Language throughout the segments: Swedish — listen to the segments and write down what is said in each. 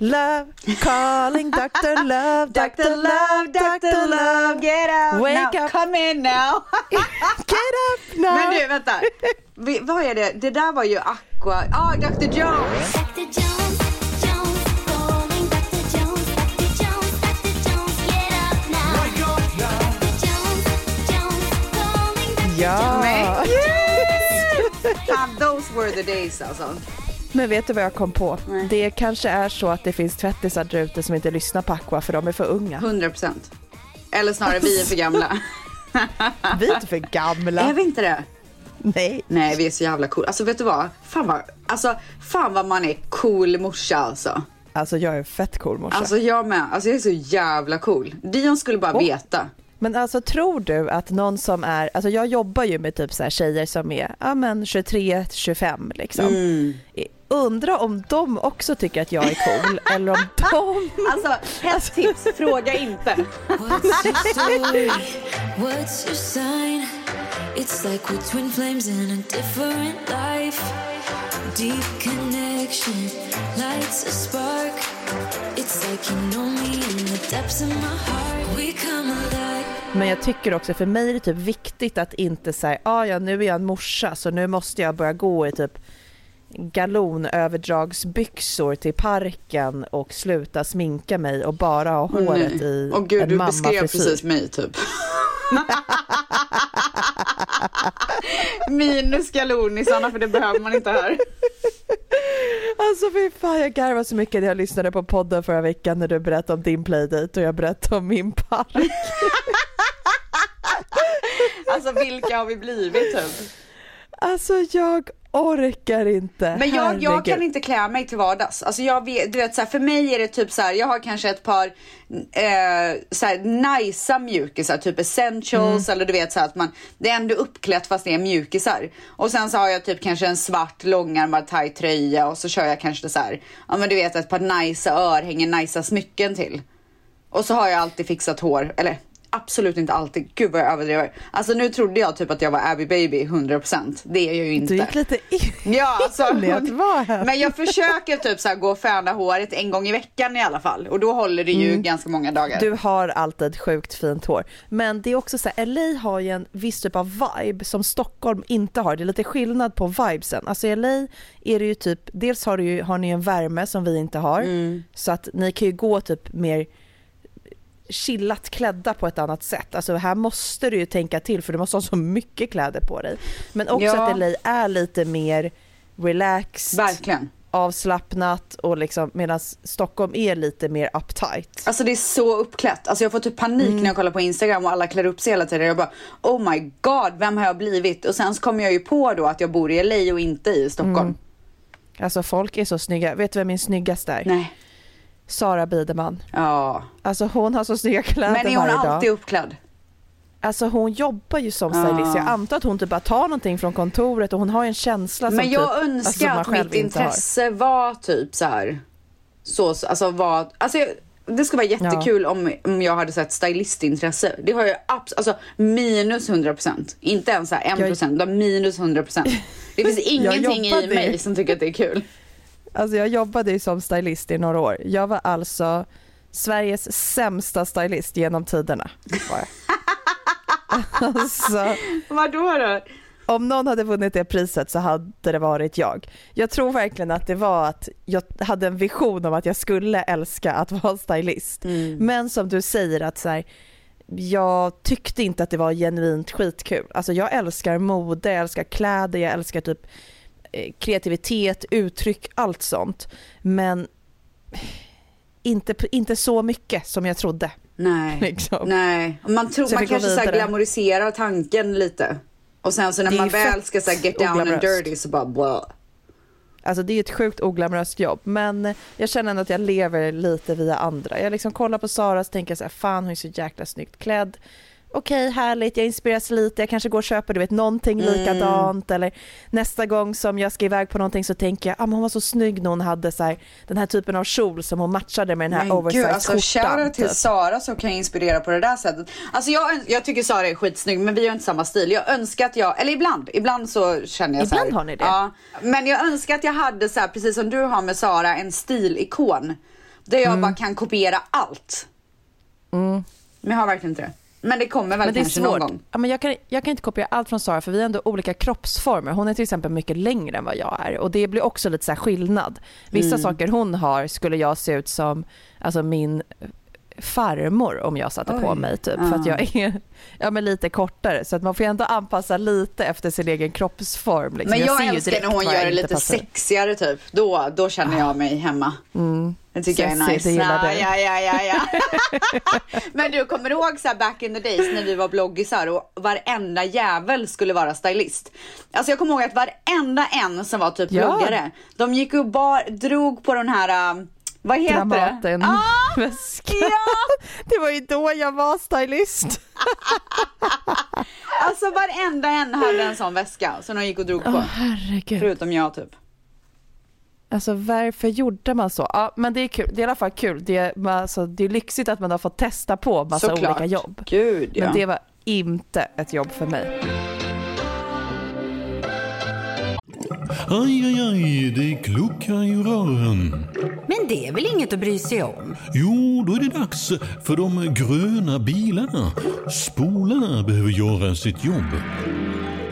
Love, calling Dr. Love, Dr. Love, Dr. Love. get out Wake now, up. come in now. Get up now. Men du, vänta. Vi, vad är det? Det där var ju Aqua. Ah, Dr. Jones. Dr. Jones, Jones, calling Dr. Jones, Dr. Jones, Dr. Jones, get up now. Dr. Jones, Jones, calling Dr. Ja, yes! Fan, those were the days alltså. Men vet du vad jag kom på? Nej. Det kanske är så att det finns tvättisar där ute som inte lyssnar på Aqua för de är för unga. 100 procent. Eller snarare, vi är för gamla. Vi är inte för gamla. är vi inte det? Nej. Nej, vi är så jävla cool. Alltså vet du vad? Fan vad, alltså, fan vad man är cool morsa alltså. Alltså jag är fett cool morsa. Alltså jag med. Alltså jag är så jävla cool. Dion skulle bara veta. Men alltså tror du att någon som är, alltså jag jobbar ju med typ så här tjejer som är, ja men 23, 25 liksom. Mm. Undra om de också tycker att jag är cool eller om de Alltså, ett tips, fråga inte. What's your story? What's your sign? It's like we're twin flames in a different life. Deep connection lights a spark. It's like you know me in the depths of my heart. We come alive. Men jag tycker också, för mig är det typ viktigt att inte säga, ah, ja nu är jag en morsa så nu måste jag börja gå i typ galonöverdragsbyxor till parken och sluta sminka mig och bara ha håret i Åh gud, en du beskrev precis mig typ. Minus galonisarna för det behöver man inte här. Alltså fy fan, jag garvade så mycket när jag lyssnade på podden förra veckan när du berättade om din playdate och jag berättade om min park. Alltså vilka har vi blivit typ? Alltså jag orkar inte. Men jag, jag kan inte klä mig till vardags. Alltså jag vet, du vet så här, för mig är det typ så här, jag har kanske ett par eh, så här najsa mjukisar, typ essentials eller du vet så här att man, det är ändå uppklätt fast det är mjukisar. Och sen så har jag typ kanske en svart långärmad tight tröja och så kör jag kanske så här, ja men du vet ett par najsa örhängen, najsa smycken till. Och så har jag alltid fixat hår, eller absolut inte alltid, gud vad jag överdriver. Alltså nu trodde jag typ att jag var Abby Baby 100%, det är jag ju inte. Du gick lite in Ja, alltså, men jag försöker typ så här gå och färga håret en gång i veckan i alla fall. Och då håller det ju ganska många dagar. Du har alltid sjukt fint hår. Men det är också så här, LA har ju en viss typ av vibe som Stockholm inte har. Det är lite skillnad på vibesen. Alltså i LA är det ju typ, dels har, du ju, har ni en värme som vi inte har. Så att ni kan ju gå typ mer chillat klädda på ett annat sätt. Alltså här måste du ju tänka till för du måste ha så mycket kläder på dig. Men också Ja. att LA är lite mer relaxed, Verkligen. avslappnat och liksom medan Stockholm är lite mer uptight. Alltså det är så uppklätt. Alltså jag får typ panik när jag kollar på Instagram och alla klär upp sig hela tiden. Jag bara oh my god, vem har jag blivit? Och sen så kommer jag ju på då att jag bor i LA och inte i Stockholm. Alltså folk är så snygga. Vet du vem min snyggaste är? Nej. Sara Biderman. Ja. Alltså hon har så snygga kläder Men är hon alltid dag. uppklädd? Alltså hon jobbar ju som stylist. Ja. Jag antar att hon typ bara tar någonting från kontoret och hon har ju en känsla som Men jag typ, önskar alltså, att mitt intresse var typ så här. Så, alltså var, alltså jag, det skulle vara jättekul om, om jag hade sett stylistintresse. Det har jag abs- alltså minus 100%. Inte ens så här 1%, utan minus 100%. Det finns ingenting i mig som tycker att det är kul. Alltså jag jobbade ju som stylist i några år. Jag var alltså Sveriges sämsta stylist genom tiderna. Var alltså, Vadå då? om någon hade vunnit det priset så hade det varit jag. Jag tror verkligen att det var att jag hade en vision om att jag skulle älska att vara stylist. Men som du säger att så här, jag tyckte inte att det var genuint skitkul. Alltså jag älskar mode, jag älskar kläder, jag älskar typ kreativitet, uttryck, allt sånt. Men inte, inte så mycket som jag trodde. Nej. Liksom. Nej. Man, tror, Så man kanske så här glamoriserar tanken lite. Och sen så när man väl ska så get down and dirty så bara blah. Alltså det är ett sjukt oglamoröst jobb men eh, jag känner ändå att jag lever lite via andra. Jag liksom kollar på Sara och tänker så här, fan hon är så jäkla snyggt klädd okej härligt, jag inspireras lite, jag kanske går och köper du vet någonting Mm. likadant eller nästa gång som jag ska iväg på någonting så tänker jag, ah, men hon var så snygg när hon hade så här, den här typen av kjol som hon matchade med den här oversized alltså skjortan. till typ. Sara som kan inspirera på det där sättet. Alltså jag, jag tycker Sara är skitsnygg men vi har inte samma stil. Jag önskar att jag, eller ibland, ibland så känner jag så Ibland har ni det. Ja, men jag önskar att jag hade så här, precis som du har med Sara, en stilikon. Där Mm. jag bara kan kopiera allt. Men jag har verkligen inte det. Men det kommer väl Men det kanske någon gång. Ja, men jag, kan, jag kan inte kopiera allt från Sara för vi har ändå olika kroppsformer. Hon är till exempel mycket längre än vad jag är och det blir också lite så skillnad. Vissa Mm. saker hon har skulle jag se ut som alltså min farmor om jag satte på Oj. mig typ för att jag är ja, men lite kortare så att man får ändå anpassa lite efter sin egen kroppsform. Liksom. Men jag, ju älskar när hon jag gör det lite passar. sexigare typ. Då, då känner jag mig hemma. Det tycker jag är nice. det gillar ja, du. ja, ja, ja, ja. Men du kommer ihåg så här back in the days när vi var bloggisar och varenda jävel skulle vara stylist. Alltså jag kommer ihåg att varenda en som var typ Ja. bloggare, de gick och bar, drog på den här, um, vad heter Dramaten det? Ah, väska. ja! Det var ju då jag var stylist. Alltså varenda en hade en sån väska som de gick och drog på. Åh herregud. Förutom jag typ. Alltså varför gjorde man så? Ja, men det är kul. Det är i alla fall kul. Det är, alltså, det är lyxigt att man har fått testa på massa Såklart. olika jobb. Gud ja. Men det var inte ett jobb för mig. Aj, aj, aj, det kluckar i rören. Men det är väl inget att bry sig om? Jo, då är det dags för de gröna bilarna. Spolarna behöver göra sitt jobb.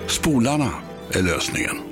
Spolarna är lösningen.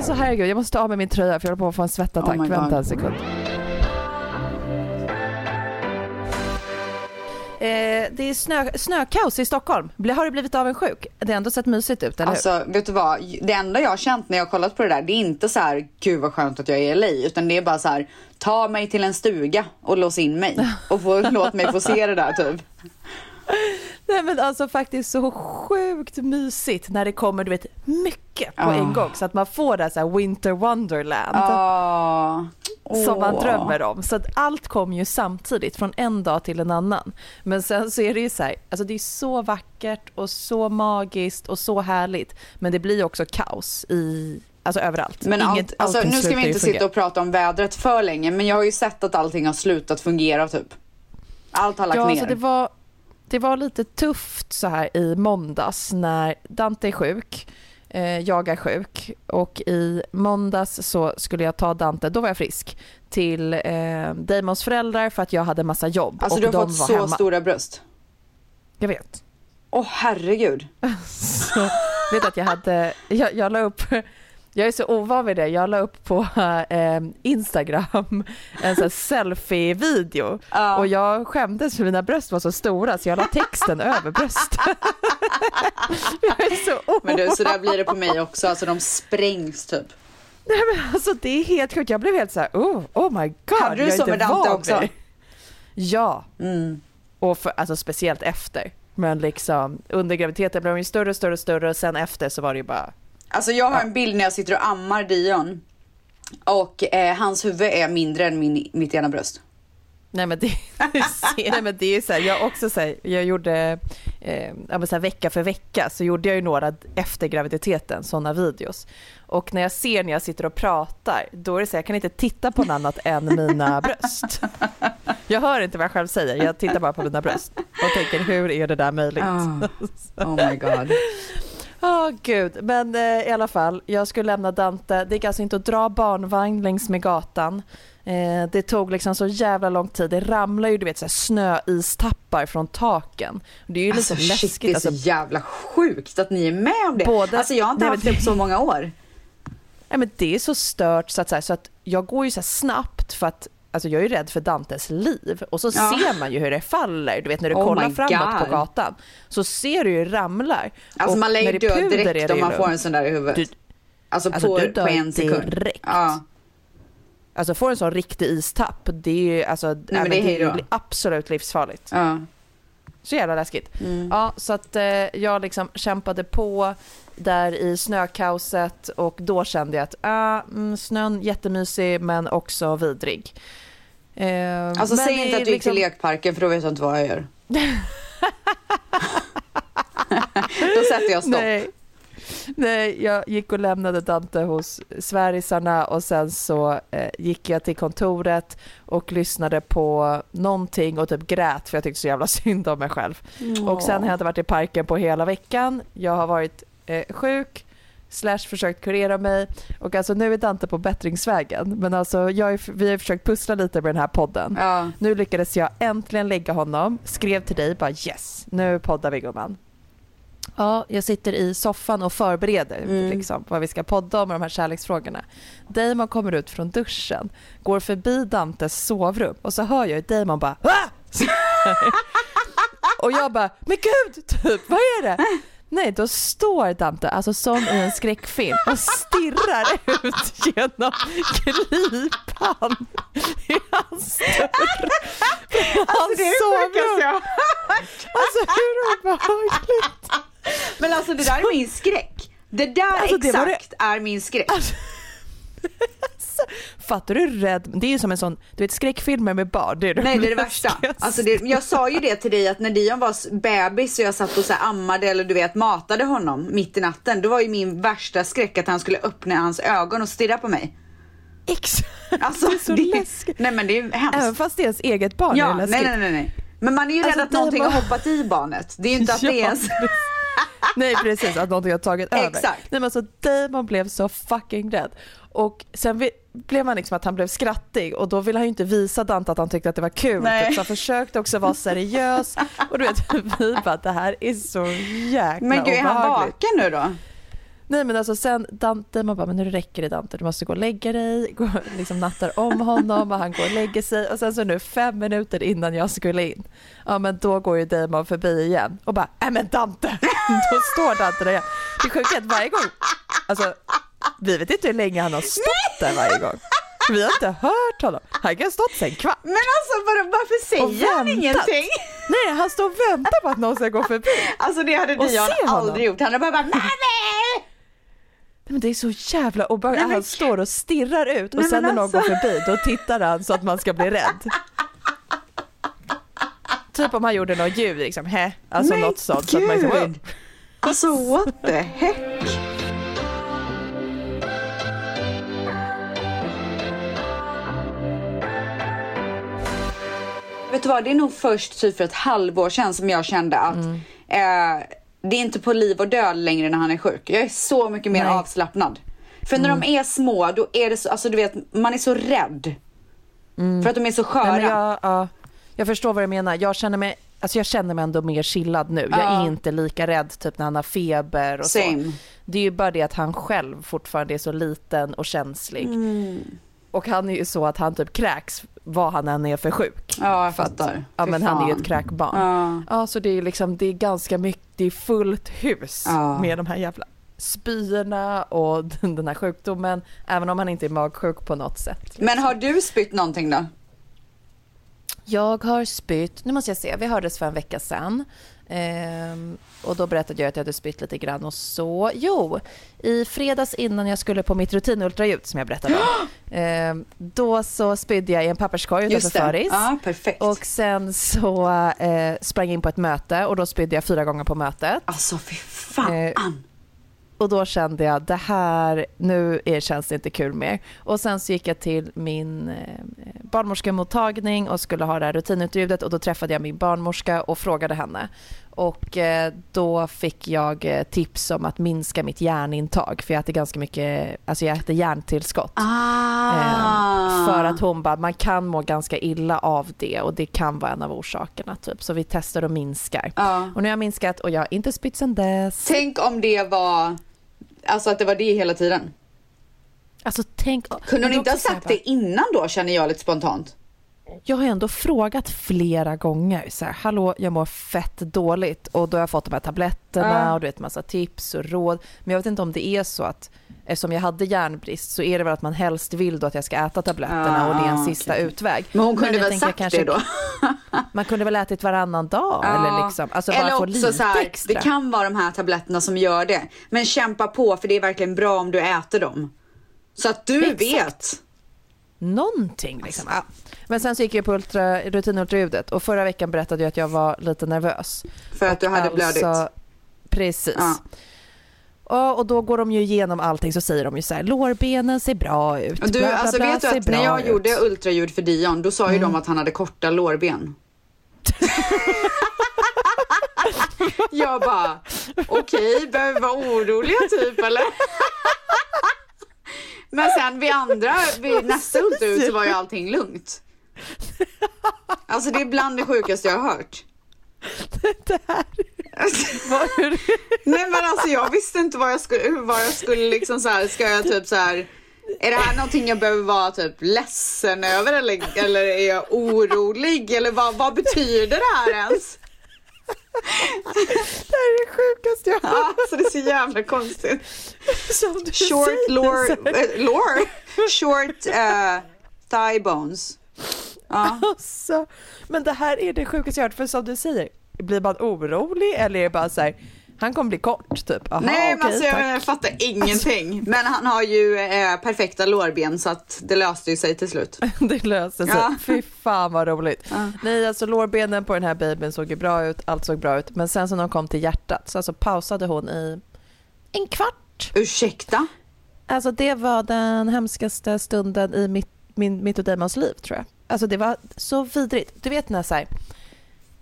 Alltså herregud, jag måste ta av mig min tröja för jag håller på att få en svettattack. Oh. Vänta en sekund. Eh, det är snö, snökaos i Stockholm. Har du blivit avundsjuk? Det har ändå sett mysigt ut, eller hur? Alltså vet du vad, det enda jag har känt när jag har kollat på det där det är inte så här gud vad skönt att jag är i LA utan det är bara så här ta mig till en stuga och lås in mig och få, låt mig få se det där typ. Nej men alltså faktiskt så sjukt mysigt när det kommer du vet mycket på Ja. en gång så att man får det här, winter wonderland Ah, som man drömmer om. Så att allt kommer ju samtidigt från en dag till en annan. Men sen så är det ju så här, alltså det är så vackert och så magiskt och så härligt. Men det blir också kaos i, alltså överallt. Men allt, Inget, alltså, nu ska vi inte sitta och prata om vädret för länge men jag har ju sett att allting har slutat fungera typ. Allt har lagt Ja, ner. alltså det var, det var lite tufft så här i måndags när Dante är sjuk, eh, jag är sjuk och i måndags så skulle jag ta Dante, då var jag frisk, till eh, Damons föräldrar för att jag hade massa jobb Alltså och du har de fått så hemma. stora bröst. Jag vet. Åh herregud. Så, vet att jag hade, jag, jag la upp jag är så ovan vid det. Jag la upp på eh, Instagram en sån selfie-video Ja. och jag skämdes för mina bröst var så stora så jag la texten över brösten. jag är så ovan. Men du, så där blir det på mig också. Alltså de sprängs typ. Nej men alltså det är helt sjukt. Jag blev helt så här, oh, oh my god. Hade du jag är så med Dante också? Ja, Mm. och för, alltså speciellt efter. Men liksom under graviditeten blev de ju större och större och större och sen efter så var det ju bara Alltså jag har en bild när jag sitter och ammar Dion. Och eh, hans huvud är mindre än min, mitt ena bröst. Nej men det, nej, men det är så här, jag också så här, jag gjorde eh, ja, så här, vecka för vecka så gjorde jag ju några efter graviditeten sådana videos. Och när jag ser när jag sitter och pratar då är det så här, jag kan inte titta på något annat än mina bröst. Jag hör inte vad jag själv säger, jag tittar bara på mina bröst och tänker hur är det där möjligt? Ah. Oh my god. Åh gud, men eh, i alla fall, jag skulle lämna Dante. Det gick alltså inte att dra barnvagn längs med gatan. Eh, det tog liksom så jävla lång tid. Det ramlar ju du vet så här, snöistappar från taken. Det är ju Alltså lite shit, läskigt. det är så Alltså, jävla sjukt att ni är med om det. Både- alltså jag har inte Nej, haft det på så många år. nej, men det är så stört så att, så, att jag går ju så snabbt för att alltså jag är ju rädd för Dantes liv och så Ja. ser man ju hur det faller. Du vet när du Oh kollar framåt God. på gatan så ser du ju ramlar. Alltså Och man lär ju är dö är direkt om man får en sån där i huvudet. Du- alltså, Alltså, på, du dör på en sekund. direkt. Ja. Alltså får en sån riktig istapp, det är ju alltså, men även det är det, blir absolut livsfarligt. Ja. Så jävla läskigt. Mm. Ja, så att eh, jag liksom kämpade på där i snökaoset och då kände jag att ah, mm, snön jättemysig men också vidrig. Eh, Alltså säg inte att du gick till liksom- lekparken för då vet jag inte vad jag gör. då sätter jag stopp. Nej. Nej, jag gick och lämnade Dante hos Svärisarna och sen så eh, gick jag till kontoret och lyssnade på någonting och typ grät för jag tyckte så jävla synd om mig själv. Och sen har jag inte varit i parken på hela veckan. Jag har varit eh, sjuk slash försökt kurera mig och alltså nu är Dante på bättringsvägen men alltså jag är, vi har försökt pussla lite med den här podden. Ja. Nu lyckades jag äntligen lägga honom, skrev till dig bara yes, nu poddar vi gumman. Ja, jag sitter i soffan och förbereder Mm. liksom, vad vi ska podda om och de här kärleksfrågorna. Damon kommer ut från duschen, går förbi Dantes sovrum och så hör jag ju Damon bara "Ah!" Och jag bara, men gud, typ, vad är det? Nej, då står Dante, alltså som i en skräckfilm, och stirrar ut genom glipan i hans dörr. Alltså det är det sjukaste jag har hört. Alltså hur obehagligt? Alltså det där är min skräck. Det där Alltså, det var det- exakt är min skräck. Fattar du hur rädd? Det är ju som en sån, du vet skräckfilmer med barn. Det är Nej det är det värsta. Alltså det, jag sa ju det till dig att när Dion var bebis och jag satt och så här ammade eller du vet matade honom mitt i natten. Då var ju min värsta skräck att han skulle öppna hans ögon och stirra på mig. Exakt, Alltså, det är så läskigt. Nej men det är hemskt. Även fast det är ens eget barn ja, är det nej, läskigt. nej nej nej. Men man är ju Alltså, rädd att någonting har hoppat i barnet. Det är ju inte att det är Ja, ens... Nej precis, att någonting har tagit över. Exakt. Nej men alltså Damon blev så fucking rädd. Och sen vi, blev han liksom att han blev skrattig och då ville han ju inte visa Dante att han tyckte att det var kul. Nej. Typ, så han försökte också vara seriös. Och du vet, vi bara det här är så jäkla Men gud är han obehagligt. vaken nu då? Nej men alltså sen Dante, man bara men nu räcker det Dante, du måste gå och lägga dig, gå, liksom nattar om honom och han går och lägger sig och sen så nu fem minuter innan jag skulle in, ja men då går ju Damon förbi igen och bara nej men Dante, då står Dante där igen. Det sjuka är att varje gång, alltså vi vet inte hur länge han har stått där varje gång. Vi har inte hört honom. Han kan ha stått sen kvart. Men alltså var, varför säger han ingenting? Nej, han står och väntar på att någon ska gå förbi. Alltså det hade Dion honom. aldrig gjort. Han hade bara bara nej nej! Men det är så jävla obehagligt. Men- Han står och stirrar ut och Nej, sen när någon går alltså. förbi då tittar han så att man ska bli rädd. Typ om han gjorde något ljud liksom, hä? Alltså Men något sånt. Så att man liksom, gud. Alltså what the heck? Vet du vad, det är nog först typ för ett halvår sedan som jag kände att Mm. eh, det är inte på liv och död längre när han är sjuk. Jag är så mycket mer Nej. avslappnad. För när Mm. de är små, då är det så, alltså du vet, man är så rädd. För att de är så sköra. Mm. Nej, jag, ja, jag förstår vad du menar. Jag känner mig Alltså jag känner mig ändå mer chillad nu. Jag Ja. är inte lika rädd typ när han har feber och Same. så. Det är ju bara det att han själv fortfarande är så liten och känslig. Mm. Och han är ju så att han typ kräks vad han än är för sjuk. Ja, jag För att- fattar. Ja men han är ju ett kräkbarn. Ja. Ja så det är liksom, det är ganska mycket, det är fullt hus Ja. med de här jävla spyorna och den här sjukdomen. Även om han inte är magsjuk på något sätt. Men har du spytt någonting då? Jag har spytt, nu måste jag se, vi hördes för en vecka sedan. Ehm, och då berättade jag att jag hade spytt lite grann och så. Jo, i fredags innan jag skulle på mitt rutinultraljud som jag berättade om. ehm, då så spydde jag i en papperskorg utanför. Föris. Ja, perfekt. Och sen så eh, sprang jag in på ett möte och då spydde jag fyra gånger på mötet. Alltså fy fan. Eh, och då kände jag det här, nu känns det inte kul mer. Och sen så gick jag till min eh, barnmorskemottagning och skulle ha det här rutinultraljudet och då träffade jag min barnmorska och frågade henne. Och eh, då fick jag eh, tips om att minska mitt järnintag för jag äter ganska mycket, alltså jag äter järntillskott. Ah. För att hon bara, man kan må ganska illa av det och det kan vara en av orsakerna typ. Så vi testar och minskar. Ja. Och nu har jag minskat och jag har inte spytt sen dess. Tänk om det var, alltså att det var det hela tiden. Alltså tänk... Kunde hon inte ha sagt det innan då känner jag lite spontant? jag har ändå frågat flera gånger så här, hallå jag mår fett dåligt och då har jag fått de här tabletterna Ja. och du vet massa tips och råd. Men jag vet inte om det är så att eftersom jag hade järnbrist så är det väl att man helst vill då att jag ska äta tabletterna och det är en Ah, sista okej. utväg. Men hon kunde jag väl sagt kanske- det då? Man kunde väl ätit varannan dag Ja. eller liksom, alltså bara Eller få också lite så här, extra. det kan vara de här tabletterna som gör det. Men kämpa på för det är verkligen bra om du äter dem. Så att du Exakt. vet. Någonting liksom. Ja. Men sen så gick jag på ultra, rutinultraljudet och förra veckan berättade jag att jag var lite nervös. För att du hade blödit. Precis. Ja. Ja, och då går de ju igenom allting så säger de ju så här, lårbenen ser bra ut. Du, bla, bla, alltså bla, vet du att när jag ut. gjorde ultraljud för Dion, då sa ju Mm. de att han hade korta lårben. jag bara, okej, behöver vi vara oroliga typ eller? Men sen vid andra, vid nästa ultraljud så var ju allting lugnt. Alltså det är bland det sjukaste jag har hört. Nej men alltså jag visste inte vad jag skulle, vad jag skulle liksom så här, ska jag typ så här. Är det här någonting jag behöver vara typ ledsen över eller, eller är jag orolig eller vad, vad betyder det här ens? Det här är det sjukaste jag har Ja, så det är så jävla konstigt. Short lore, eh, lore? Short uh, thigh bones. Ja. Alltså, men det här är det sjukaste jag har hört, för som du säger, blir man orolig eller är det bara så här, han kommer bli kort typ? Aha, Nej men okej, alltså jag, fattar ingenting. Men han har ju eh, perfekta lårben så att det löste ju sig till slut. Det löser sig. Ja. Fy fan vad roligt. Ja. Nej, alltså lårbenen på den här babyn såg ju bra ut, allt såg bra ut. Men sen så när de kom till hjärtat så alltså pausade hon i en kvart. Ursäkta? Alltså det var den hemskaste stunden i mitt, min, mitt och Damons liv tror jag. Alltså det var så vidrigt. Du vet när så här,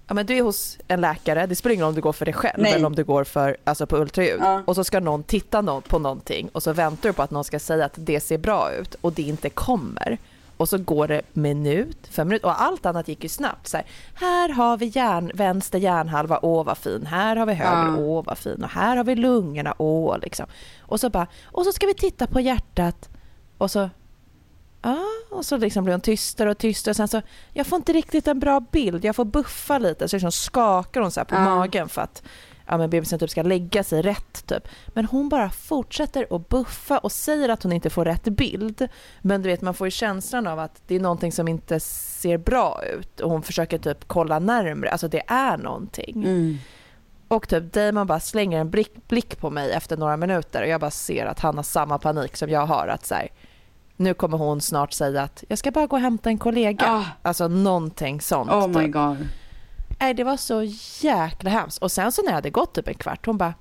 ja men du är hos en läkare, det spelar ingen roll om du går för dig själv Nej. eller om du går för, alltså på ultraljud. Ja. Och så ska någon titta på någonting och så väntar du på att någon ska säga att det ser bra ut och det inte kommer. Och så går det minut, fem minuter och allt annat gick ju snabbt. Så här, här har vi hjärn, vänster hjärnhalva, åh vad fin. Här har vi höger, Ja. åh vad fin. Och här har vi lungorna, åh liksom. Och så bara, och så ska vi titta på hjärtat. Och så, ja, och så liksom blir hon tystare och tystare. Och sen så, jag får inte riktigt en bra bild, jag får buffa lite. Så liksom skakar hon så på Ja. magen för att ja, men bebisen typ ska lägga sig rätt. Typ. Men hon bara fortsätter att buffa och säger att hon inte får rätt bild. Men du vet, man får ju känslan av att det är någonting som inte ser bra ut. Och hon försöker typ kolla närmre, alltså det är någonting. Mm. Och typ Damon bara slänger en blick, blick på mig efter några minuter och jag bara ser att han har samma panik som jag har. Att så här, nu kommer hon snart säga att jag ska bara gå och hämta en kollega. Ah. Alltså någonting sånt. Oh my typ. god. Nej, det var så jäkla hemskt. Och sen så när det hade gått typ en kvart, hon bara,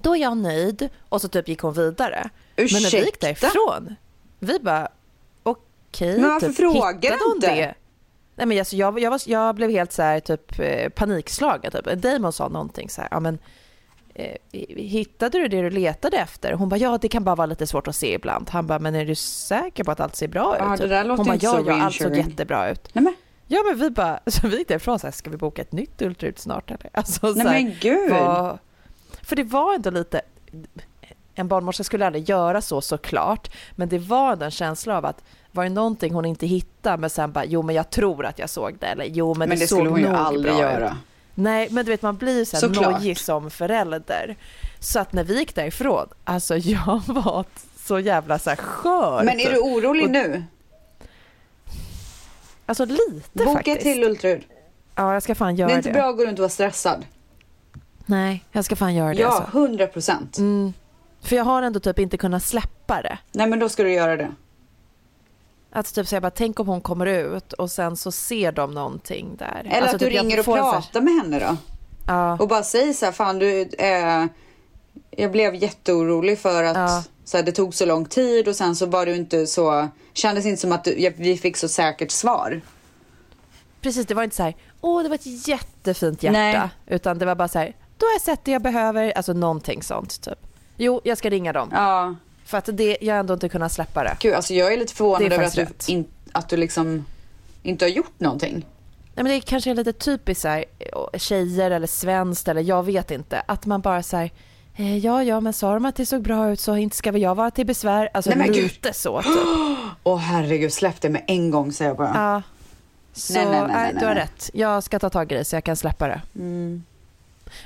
då är jag nöjd. Och så typ gick hon vidare. Men när vi gick Ursäkta? därifrån, vi bara, okej. Men varför typ, frågar hon inte? Det? Nej, men alltså, jag, jag, var, jag blev helt så här, typ eh, panikslagen. Typ. Damon sa någonting så här, ja men hittade du det du letade efter? Hon bara, ja det kan bara vara lite svårt att se ibland. Han bara, men är du säker på att allt ser bra Ja, ut? det där låter Hon bara, inte ja, så ja, allt såg jättebra ut. Nej men, Ja men vi bara, så vi gick därifrån så här, ska vi boka ett nytt ultraljud snart eller? Alltså, så nej här, men gud. vad- För det var ändå lite, en barnmorska skulle aldrig göra så såklart, men det var ändå en känsla av att var det någonting hon inte hittade men sen bara, jo men jag tror att jag såg det eller jo men, Men det, det såg skulle hon ju aldrig göra. Ut. Nej men du vet man blir så här Såklart. nojig som förälder. Så att när vi gick därifrån, alltså jag var så jävla så här skör. Men är du orolig Och- nu? Alltså lite Boka faktiskt. till ultraljud. Ja jag ska fan göra Det det. är inte bra att gå runt och vara stressad. Nej, jag ska fan göra det. Ja, Alltså. hundra procent. Mm. För jag har ändå typ inte kunnat släppa det. Nej men då ska du göra det. Att typ säga bara, tänk om hon kommer ut och sen så ser de någonting där. Eller Alltså, att du typ, ringer och pratar med henne då. Ja, Och bara säg så här, fan du, eh, jag blev jätteorolig för att Ja. så här, det tog så lång tid och sen så var du inte så, kändes inte som att du, vi fick så säkert svar. precis. Det var inte så här, åh det var ett jättefint hjärta. Nej. Utan det var bara så här, då har jag sett det jag behöver. Alltså någonting sånt typ. Jo, jag ska ringa dem. Ja, För att det, jag har ändå inte kunnat släppa det. gud alltså jag är lite förvånad är över att du, in, att du liksom inte har gjort någonting. Nej, men det kanske är lite typiskt så här, eh, tjejer eller svenskt eller jag vet inte. Att man bara så här, eh, ja ja men sa de att det såg bra ut så inte ska väl jag vara till besvär. Alltså Nej, men gud. lite så typ. Åh herregud, släpp det med en gång säger jag bara. Ja. Så Nej, nej, nej, nej, du har rätt. Jag ska ta tag i det så jag kan släppa det.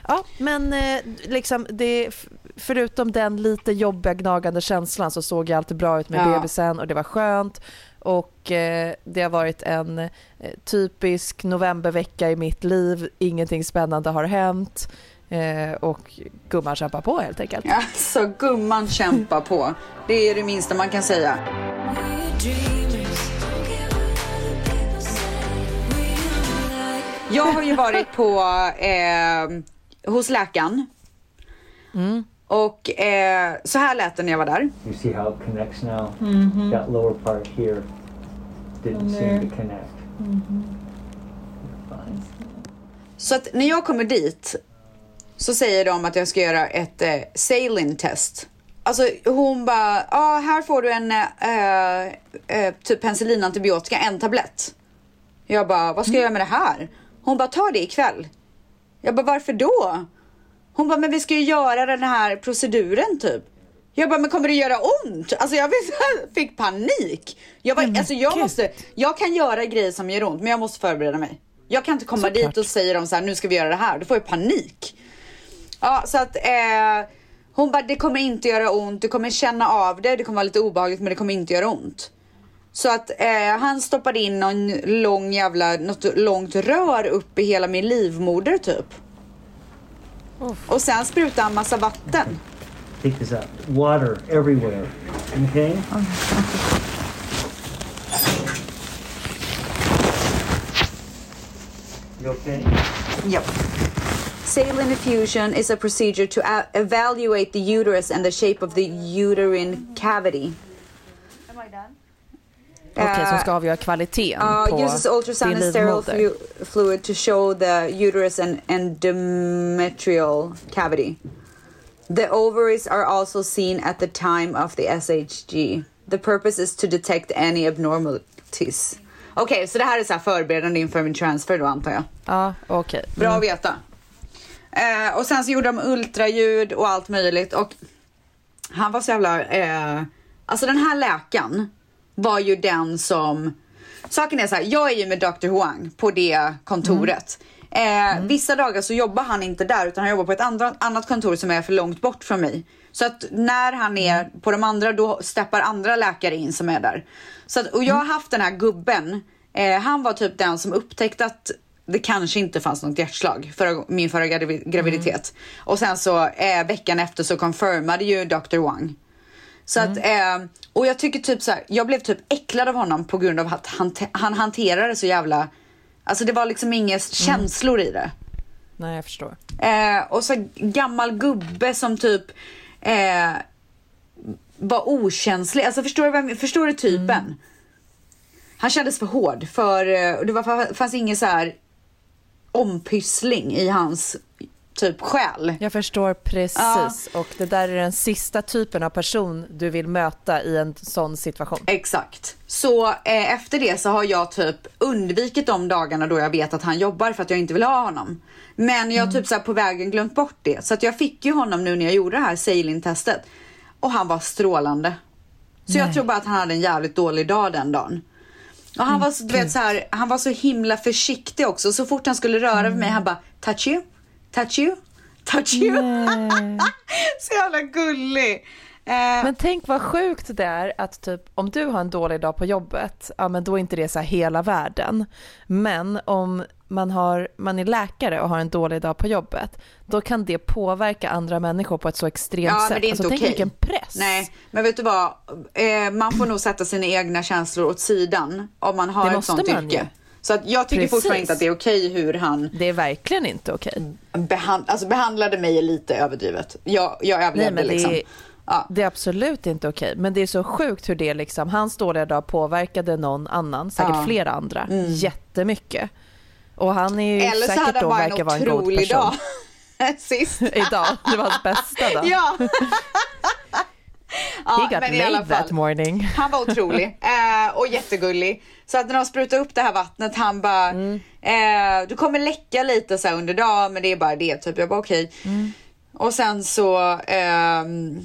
Ja, men eh, liksom det, förutom den lite jobbiga gnagande känslan så såg jag alltid bra ut med Ja. bebisen och det var skönt. Och eh, det har varit en eh, typisk novembervecka i mitt liv. Ingenting spännande har hänt. Eh, och gumman kämpar på helt enkelt. Ja, så gumman kämpar på. Det är det minsta man kan säga. Jag har ju varit på eh, hos läkaren. Och eh, så här lät det när jag var där. You see how it connects now? Mhm. That lower part here didn't seem to connect. Så att när jag kommer dit så säger de att jag ska göra ett eh, saline test. Alltså hon bara, ja här får du en eh, eh, typ penicillinantibiotika, en tablett. Jag bara, vad ska jag göra med det här? Hon bara, ta det ikväll. Jag bara, varför då? Hon bara, men vi ska ju göra den här proceduren typ. Jag bara, men kommer det göra ont? Alltså jag fick- panik. Jag, bara, alltså, jag, måste, jag kan göra grejer som gör ont, men jag måste förbereda mig. Jag kan inte komma dit och säga dem så här, nu ska vi göra det här. Då får jag panik. Ja, så att eh, hon bara, det kommer inte göra ont, du kommer känna av det, det kommer vara lite obehagligt men det kommer inte göra ont. Så att eh, han stoppade in någon lång jävla, något långt rör upp i hela min livmoder typ. Och sen sprutade han massa vatten. Take this out. Water everywhere. Okay? You okay? Yep. Saline infusion is a procedure to evaluate the uterus and the shape of the uterine cavity. Okej, som ska avgöra kvaliteten Uh, på uses ultrasound and sterile flu- fluid to show the uterus and endometrial cavity. The ovaries are also seen at the time of the SHG. The purpose is to detect any abnormalities. Okej, så det här är så här förberedande inför min transfer då antar jag. Ja, okej. Bra Mm. att veta. Eh, och sen så gjorde de ultraljud och allt möjligt och han var så jävla... Eh, alltså den här läkaren var ju den som... Saken är så här, jag är ju med Dr. Huang på det kontoret. Eh, Vissa dagar så jobbar han inte där utan han jobbar på ett andra, annat kontor som är för långt bort från mig. Så att när han är på de andra då steppar andra läkare in som är där. Så att, och jag har haft den här gubben, eh, han var typ den som upptäckte att det kanske inte fanns något hjärtslag för min förra gravi- graviditet. Och sen så eh, veckan efter så confirmade ju Dr. Wang. Så att, eh, och jag tycker typ så här, jag blev typ äcklad av honom på grund av att han, han hanterade så jävla, alltså det var liksom inga känslor i det. Nej, jag förstår. Eh, och så gammal gubbe som typ eh, var okänslig. Alltså förstår du, vem, förstår du typen? Han kändes för hård för eh, det var, fanns ingen så här ompyssling i hans typ själ. Jag förstår precis. Ja. Och det där är den sista typen av person du vill möta i en sån situation. Exakt. Så eh, efter det så har jag typ undvikit de dagarna då jag vet att han jobbar för att jag inte vill ha honom. Men jag har typ så här på vägen glömt bort det. Så att jag fick ju honom nu när jag gjorde det här saline-testet. Och han var strålande. Så jag Nej. tror bara att han hade en jävligt dålig dag den dagen. Och han var, så, du vet, så här, han var så himla försiktig också. Så fort han skulle röra vid mig han bara touch you, touch you, touch you. så jävla gullig. Eh, Men tänk vad sjukt det är att typ om du har en dålig dag på jobbet, ja men då är inte det så här hela världen. Men om man, har, man är läkare och har en dålig dag på jobbet, då kan det påverka andra människor på ett så extremt Ja, sätt. men det är inte alltså, tänk okej. vilken press. Nej, men vet du vad? Eh, man får nog sätta sina egna känslor åt sidan om man har Det ett sånt yrke. ju. Så att jag tycker Precis. fortfarande inte att det är okej hur han Det är verkligen inte okej. behand, alltså behandlade mig lite överdrivet. Jag, jag Nej, överlevde men det, liksom. är, det är absolut inte okej. Men det är så sjukt hur det liksom, hans dåliga dag påverkade någon annan, säkert Ja. flera andra, Mm. jättemycket. Och han är ju Eller så säkert hade han då bara verkar en vara en god person. dag. Sist. Idag, det var hans bästa dag. ja. He got men i alla laid that fall. morning. Han var otrolig eh, och jättegullig. Så att när de sprutade upp det här vattnet, han bara, Mm. eh, du kommer läcka lite så här under dagen, men det är bara det. Typ. Jag bara okej. Och sen så, ehm,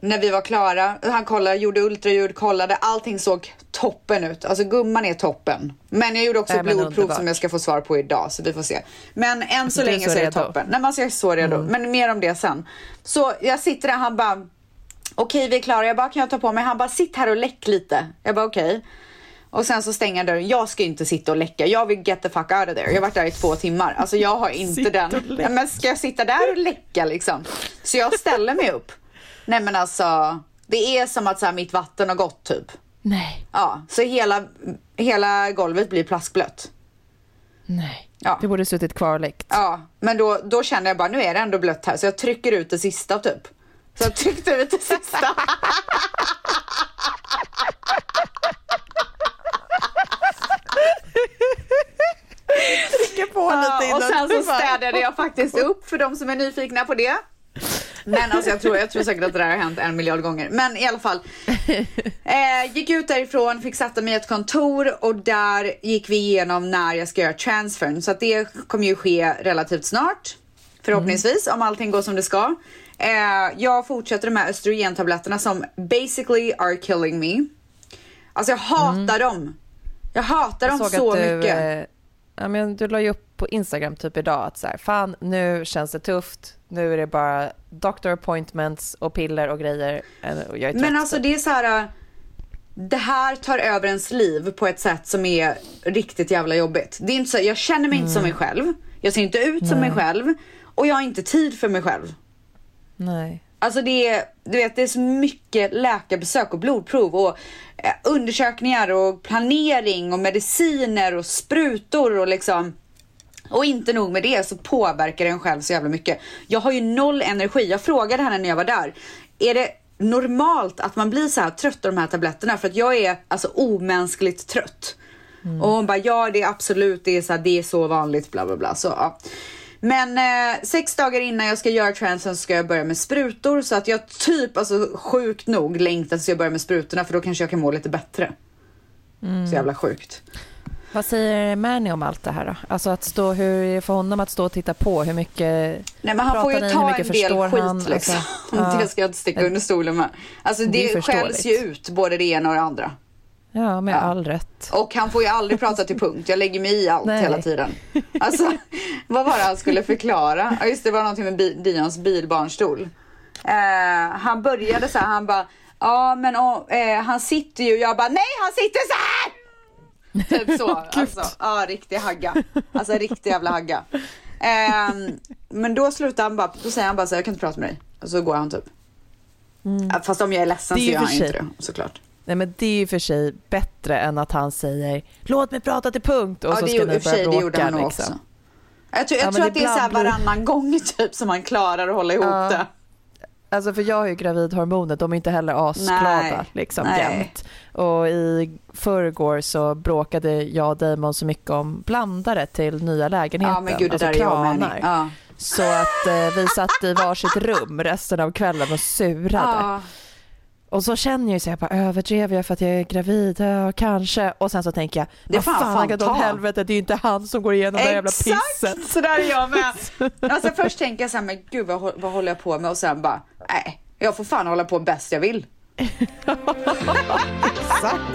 när vi var klara, han kollade, gjorde ultraljud, kollade, allting såg toppen ut. Alltså gumman är toppen. Men jag gjorde också men blodprov som jag ska få svar på idag, så vi får se. Men än så länge så så är det toppen. Nej, men alltså jag är så redo. Mm. Men mer om det sen. Så jag sitter där, han bara, okej vi är klara. Jag bara, kan jag ta på mig? Han bara, sitt här och läck lite. Jag bara, okej. Och sen så stänger dörren. Jag ska inte sitta och läcka. Jag vill get the fuck out of there. Jag har varit där i två timmar. Alltså jag har inte den. Nej, men ska jag sitta där och läcka liksom? Så jag ställer mig upp. Nej men alltså, det är som att så här, mitt vatten har gått typ. Nej. Ja, så hela, hela golvet blir plaskblött. Nej. Ja. Du borde suttit kvar och läckt. Ja, men då, då känner jag bara nu är det ändå blött här så jag trycker ut det sista typ. Så jag tryckte ut det sista. På lite innan och sen så städade jag faktiskt upp för de som är nyfikna på det. Men alltså jag tror, jag tror säkert att det där har hänt en miljard gånger. Men i alla fall. Eh, gick ut därifrån, fick sätta mig i ett kontor och där gick vi igenom när jag ska göra transfern. Så att det kommer ju ske relativt snart. Förhoppningsvis om allting går som det ska. Eh, jag fortsätter här östrogentabletterna som basically are killing me. Alltså jag hatar dem. Jag hatar dem såg så du, mycket. eh, Ja, men du la ju upp på Instagram typ idag att så här, fan nu känns det tufft. Nu är det bara doctor appointments och piller och grejer. Eh, Och jag är trött. Men alltså det är så här. äh, Det här tar över ens liv på ett sätt som är riktigt jävla jobbigt. Det är inte så, jag känner mig inte som mig själv. Jag ser inte ut som mig Nej. själv. Och jag har inte tid för mig själv. Nej. Alltså det är, du vet, det är så mycket läkarbesök och blodprov och eh, undersökningar och planering och mediciner och sprutor och liksom och inte nog med det så påverkar det en själv så jävla mycket. Jag har ju noll energi. Jag frågade henne när jag var där. Är det normalt att man blir så här trött av de här tabletterna? För att jag är alltså omänskligt trött. Och hon bara, ja det är absolut, det är så, här, det är så vanligt, bla bla bla. Så, ja. Men eh, sex dagar innan jag ska göra transen så ska jag börja med sprutor så att jag typ, alltså sjukt nog längtar tills jag börjar med sprutorna för då kanske jag kan må lite bättre. Så jävla sjukt. Vad säger Mani om allt det här då? Alltså att stå, hur för honom att stå och titta på? Hur mycket Nej men han får ju ni? Ta en del skit han? liksom. Alltså, Det ska jag inte sticka under stolen med. Alltså Det det, förståeligt. ju ut både det ena och det andra. Ja, med all rätt. Och han får ju aldrig prata till punkt. Jag lägger mig i allt Nej. hela tiden. Alltså, vad var det han skulle förklara? Ja, just det, var någonting med bi- Dions bilbarnstol. Eh, han började så här, han bara, ja men åh, eh, han sitter ju, jag bara, nej han sitter så här! Typ så. alltså, ja, riktig hagga. Alltså riktig jävla hagga. Ehm, men då slutar han bara, då säger han bara så här, jag kan inte prata med dig. Och så går han typ. Ja, Fast om jag är ledsen Mm. Det är så ju gör han sig- inte det, såklart. Nej men det är ju för sig bättre än att han säger låt mig prata till punkt och Ja, så ska ni börja sig, det bråka. gjorde han liksom. också. Jag tror, Ja, jag men tror att det är så här varannan gång typ som man klarar att hålla ihop Ja. det. Alltså för jag har ju gravidhormoner, de är inte heller asglada liksom Nej. jämt. Och i förrgår så bråkade jag och Damon så mycket om blandare till nya lägenheten. Ja men gud det alltså där kranar. Ja. Så att eh, vi satt i varsitt rum resten av kvällen och surade. Och så känner jag ju här, bara, överdrev jag för att jag är gravid? Ja, kanske. Och sen så tänker jag, Det fan, fan fan ta. helvete, det är ju inte han som går igenom det här jävla pisset. Exakt, så där är jag med. Alltså först tänker jag så här, men gud vad, vad håller jag på med? Och sen bara, nej, jag får fan hålla på bäst jag vill. Exakt.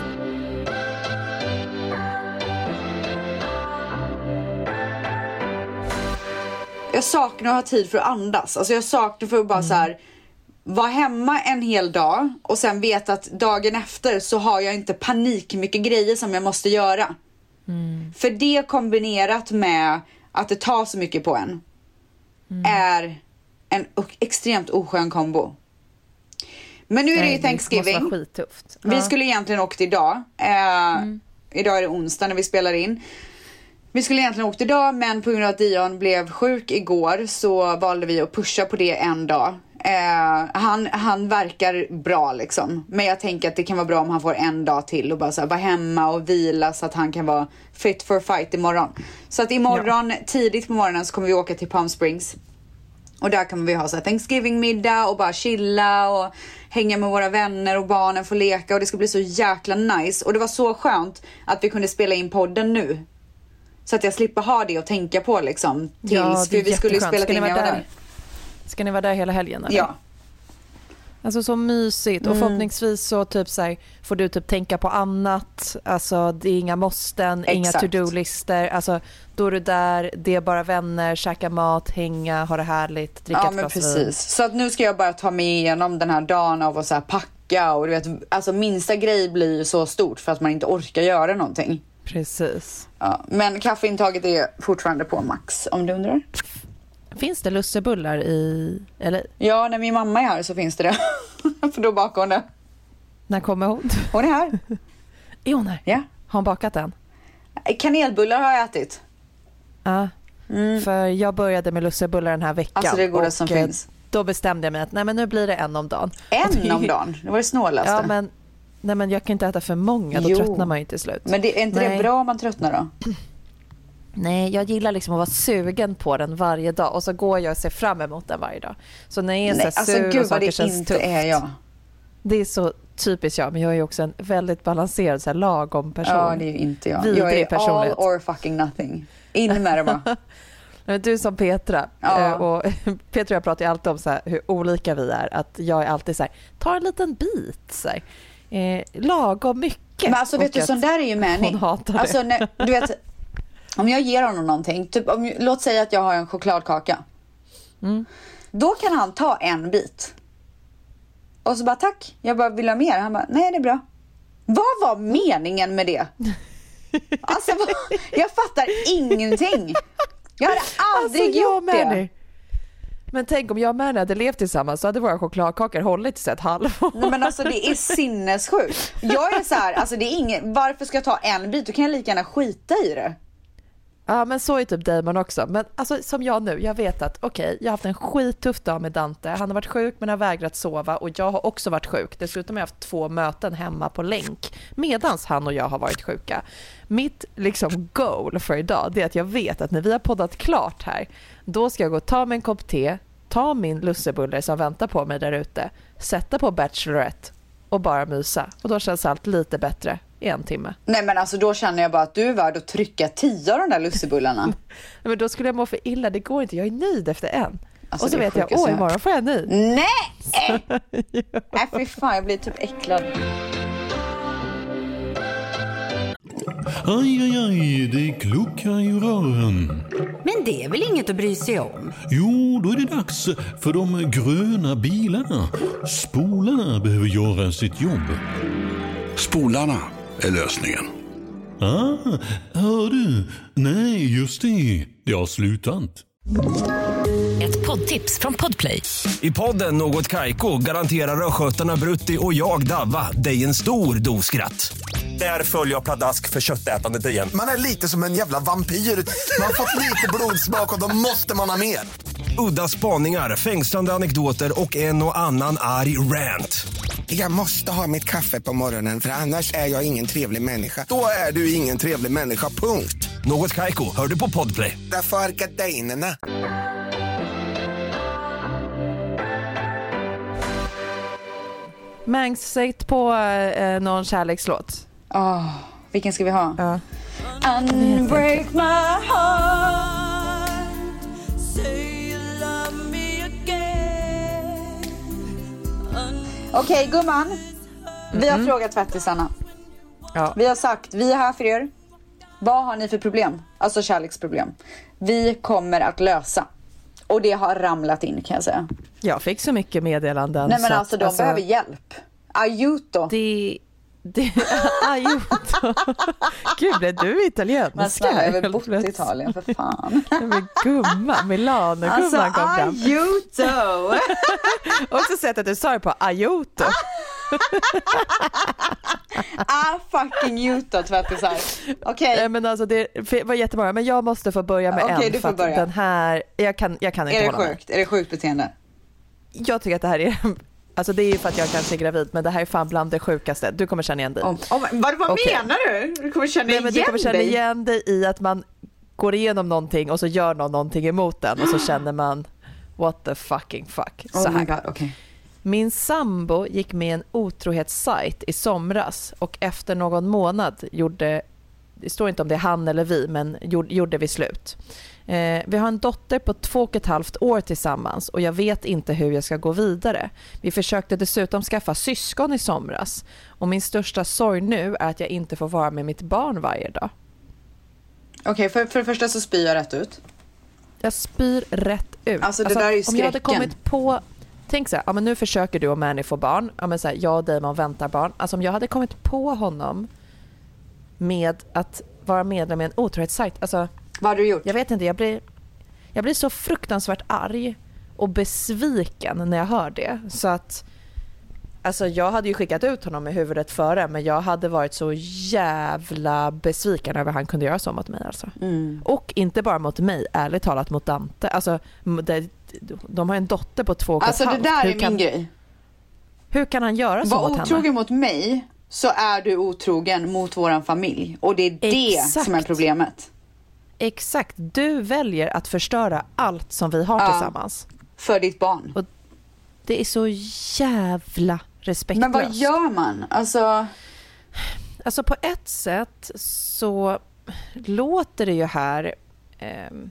Jag saknar att ha tid för att andas. Alltså jag saknar för att bara så här vara hemma en hel dag och sen veta att dagen efter så har jag inte panik mycket grejer som jag måste göra. För det kombinerat med att det tar så mycket på en är en extremt oskön kombo. Men nu är det ju Det Thanksgiving. skittufft. Vi Ja. skulle egentligen åkt idag. Eh, Idag är det onsdag när vi spelar in. Vi skulle egentligen åkt idag men på grund av att Dion blev sjuk igår så valde vi att pusha på det en dag. Eh, han, han verkar bra liksom. Men jag tänker att det kan vara bra om han får en dag till och bara så här, vara hemma och vila så att han kan vara fit for fight imorgon. Så att imorgon tidigt på morgonen så kommer vi åka till Palm Springs. Och där kommer vi ha så här Thanksgiving-middag och bara chilla och hänga med våra vänner och barnen får leka och det ska bli så jäkla nice. Och det var så skönt att vi kunde spela in podden nu. Så att jag slipper ha det att tänka på liksom. Tills, Ja, för vi skulle ju spela in när jag vara var där? där. Ska ni vara där hela helgen? Eller? Ja. Alltså så mysigt och Mm. förhoppningsvis så typ så här, får du typ tänka på annat. Alltså det är inga måsten, inga Exakt. to-do-lister. Alltså då är du där, det är bara vänner, käka mat, hänga, ha det härligt, dricka Ja ett men glas vin. precis. Så att nu ska jag bara ta mig igenom den här dagen av att så här packa och du vet, alltså minsta grej blir ju så stort för att man inte orkar göra någonting. Precis. Ja, men kaffeintaget är fortfarande på max om du undrar. Finns det lussebullar i, eller Ja, när min mamma är här så finns det det. för då bakar hon det. när kommer hon? Hon är här. Är hon här? Ja. Har hon bakat den? Kanelbullar har jag ätit. Ja. För jag började med lussebullar den här veckan. Mm. Alltså, det och, som eh, finns. Då bestämde jag mig att nej men nu blir det en om dagen. En om dagen. Det var det snålaste. Ja men, nej men jag kan inte äta för många, då Jo. tröttnar man ju till slut. Men det, är inte Nej. det bra om man tröttnar då? Nej, jag gillar liksom att vara sugen på den varje dag och så går jag och ser fram emot den varje dag. Så när jag är så Nej, här alltså sur gud och saker det känns inte tufft. är jag. Det är så typiskt jag, men jag är också en väldigt balanserad, så här, lagom person. Ja, det är ju inte jag. Vidrig jag är personlighet. all or fucking nothing. In med det bara. Men Du som Petra, Ja. eh, och Petra och jag pratar ju alltid om så här, hur olika vi är. Att jag är alltid så här, ta en liten bit, så här. Eh, lagom mycket. Men alltså vet Och du, sån där är ju Manny. Hon hatar det. Alltså, när, du vet, om jag ger honom någonting, typ, om, låt säga att jag har en chokladkaka. Mm. Då kan han ta en bit. Och så bara tack, jag bara vill ha mer. Han bara nej det är bra. Vad var meningen med det? Alltså vad, jag fattar ingenting. Jag hade aldrig Alltså, jag gjort det. dig. Men tänk om jag och Märna hade levt tillsammans så hade våra chokladkakor hållit i ett halvår. Nej men alltså det är sinnessjukt. Jag är så här, alltså det är ingen, varför ska jag ta en bit? Då kan jag lika gärna skita i det. Ja men så är typ Damon också. Men alltså som jag nu, jag vet att okej, jag har haft en skittuff dag med Dante. Han har varit sjuk men har vägrat sova och jag har också varit sjuk. Dessutom har jag haft två möten hemma på länk medans han och jag har varit sjuka. Mitt liksom goal för idag det är att jag vet att när vi har poddat klart här, då ska jag gå och ta mig en kopp te, ta min lussebulle som väntar på mig där ute, sätta på Bachelorette och bara mysa. Och då känns allt lite bättre i en timme. Nej men alltså då känner jag bara att du är värd att trycka tio av de där lussebullarna. Nej, Men då skulle jag må för illa, det går inte, jag är nöjd efter en. Alltså, och så vet jag, åh jag imorgon får jag en ny. Nej! Nej fy fan jag blir typ äcklad. Aj, aj, aj, det kluckar i rören. Men det är väl inget att bry sig om? Jo, då är det dags för de gröna bilarna. Spolarna behöver göra sitt jobb. Spolarna är lösningen. Ah, hör du? Nej, just det. Det har slutat. Ett poddtips från Podplay. I podden Något Kaiko garanterar östgötarna Brutti och jag, Davva, dig en stor dos skratt. Där följer jag pladask för köttätandet igen. Man är lite som en jävla vampyr. Man har fått lite blodsmak och då måste man ha mer. Udda spaningar, fängslande anekdoter och en och annan arg rant. Jag måste ha mitt kaffe på morgonen för annars är jag ingen trevlig människa. Då är du ingen trevlig människa, punkt. Något Kaiko, hör du på Podplay. Därför är gardinerna. Mangs, sätt på eh, någon kärlekslåt. Åh, vilken ska vi ha? Ja. Unbreak my heart Okej gumman. Vi har frågat tvättisarna. Ja. Vi har sagt, vi är här för er. Vad har ni för problem? Alltså kärleksproblem. Vi kommer att lösa. Och det har ramlat in kan jag säga. Jag fick så mycket meddelanden. Nej men så alltså att, de behöver hjälp. Aiuto. Det... det aiuto. Gud, blev du italienska? Jag har väl bott i? Italien för fan. Men gumman, Milano, Alltså kom fram. aiuto. Också sett att du sa det på aiuto. ah fucking juto tvättisar. Okej. Nej, Men alltså det var jättebra, men jag måste få börja med Okej, en du för får att börja. den här, jag kan, jag kan inte Är det sjukt? Är det sjukt beteende? Jag tycker att det här är, alltså det är ju för att jag kanske är gravid, men det här är fan bland det sjukaste. Du kommer känna igen dig. Oh, oh, vad vad Okej. menar du? Du kommer känna Nej, men du igen kommer känna dig? igen dig i att man går igenom någonting och så gör någon någonting emot den och så känner man what the fucking fuck. Så Oh my här. god, okej. Min sambo gick med i en otrohetssajt i somras och efter någon månad gjorde det står inte om det är han eller vi, men gjorde, gjorde vi slut. Eh, vi har en dotter på två och ett halvt år tillsammans och jag vet inte hur jag ska gå vidare. Vi försökte dessutom skaffa syskon i somras och min största sorg nu är att jag inte får vara med mitt barn varje dag. Okej, för, för det första så spyr jag rätt ut. Jag spyr rätt ut. Alltså, det där är ju Om jag hade skräcken. kommit på, tänk så här, ja, men nu försöker du och Mani få barn, ja, men så här, jag och Damon väntar barn. Alltså om jag hade kommit på honom med att vara medlem i en otrohetssajt, alltså Vad har du gjort? jag vet inte, jag blir, jag blir så fruktansvärt arg och besviken när jag hör det. Så att, alltså jag hade ju skickat ut honom med huvudet före men jag hade varit så jävla besviken över att han kunde göra så mot mig alltså. Mm. Och inte bara mot mig, ärligt talat mot Dante. Alltså, m- de, de har en dotter på två och Alltså det där Hur är kan, min grej. Hur kan han göra så Var mot otrogen henne? mot mig så är du otrogen mot våran familj. Och det är det Exakt. som är problemet. Exakt, du väljer att förstöra allt som vi har Ja. tillsammans. För ditt barn. Och det är så jävla respektlöst. Men vad gör man? Alltså, Alltså på ett sätt så låter det ju här... ehm,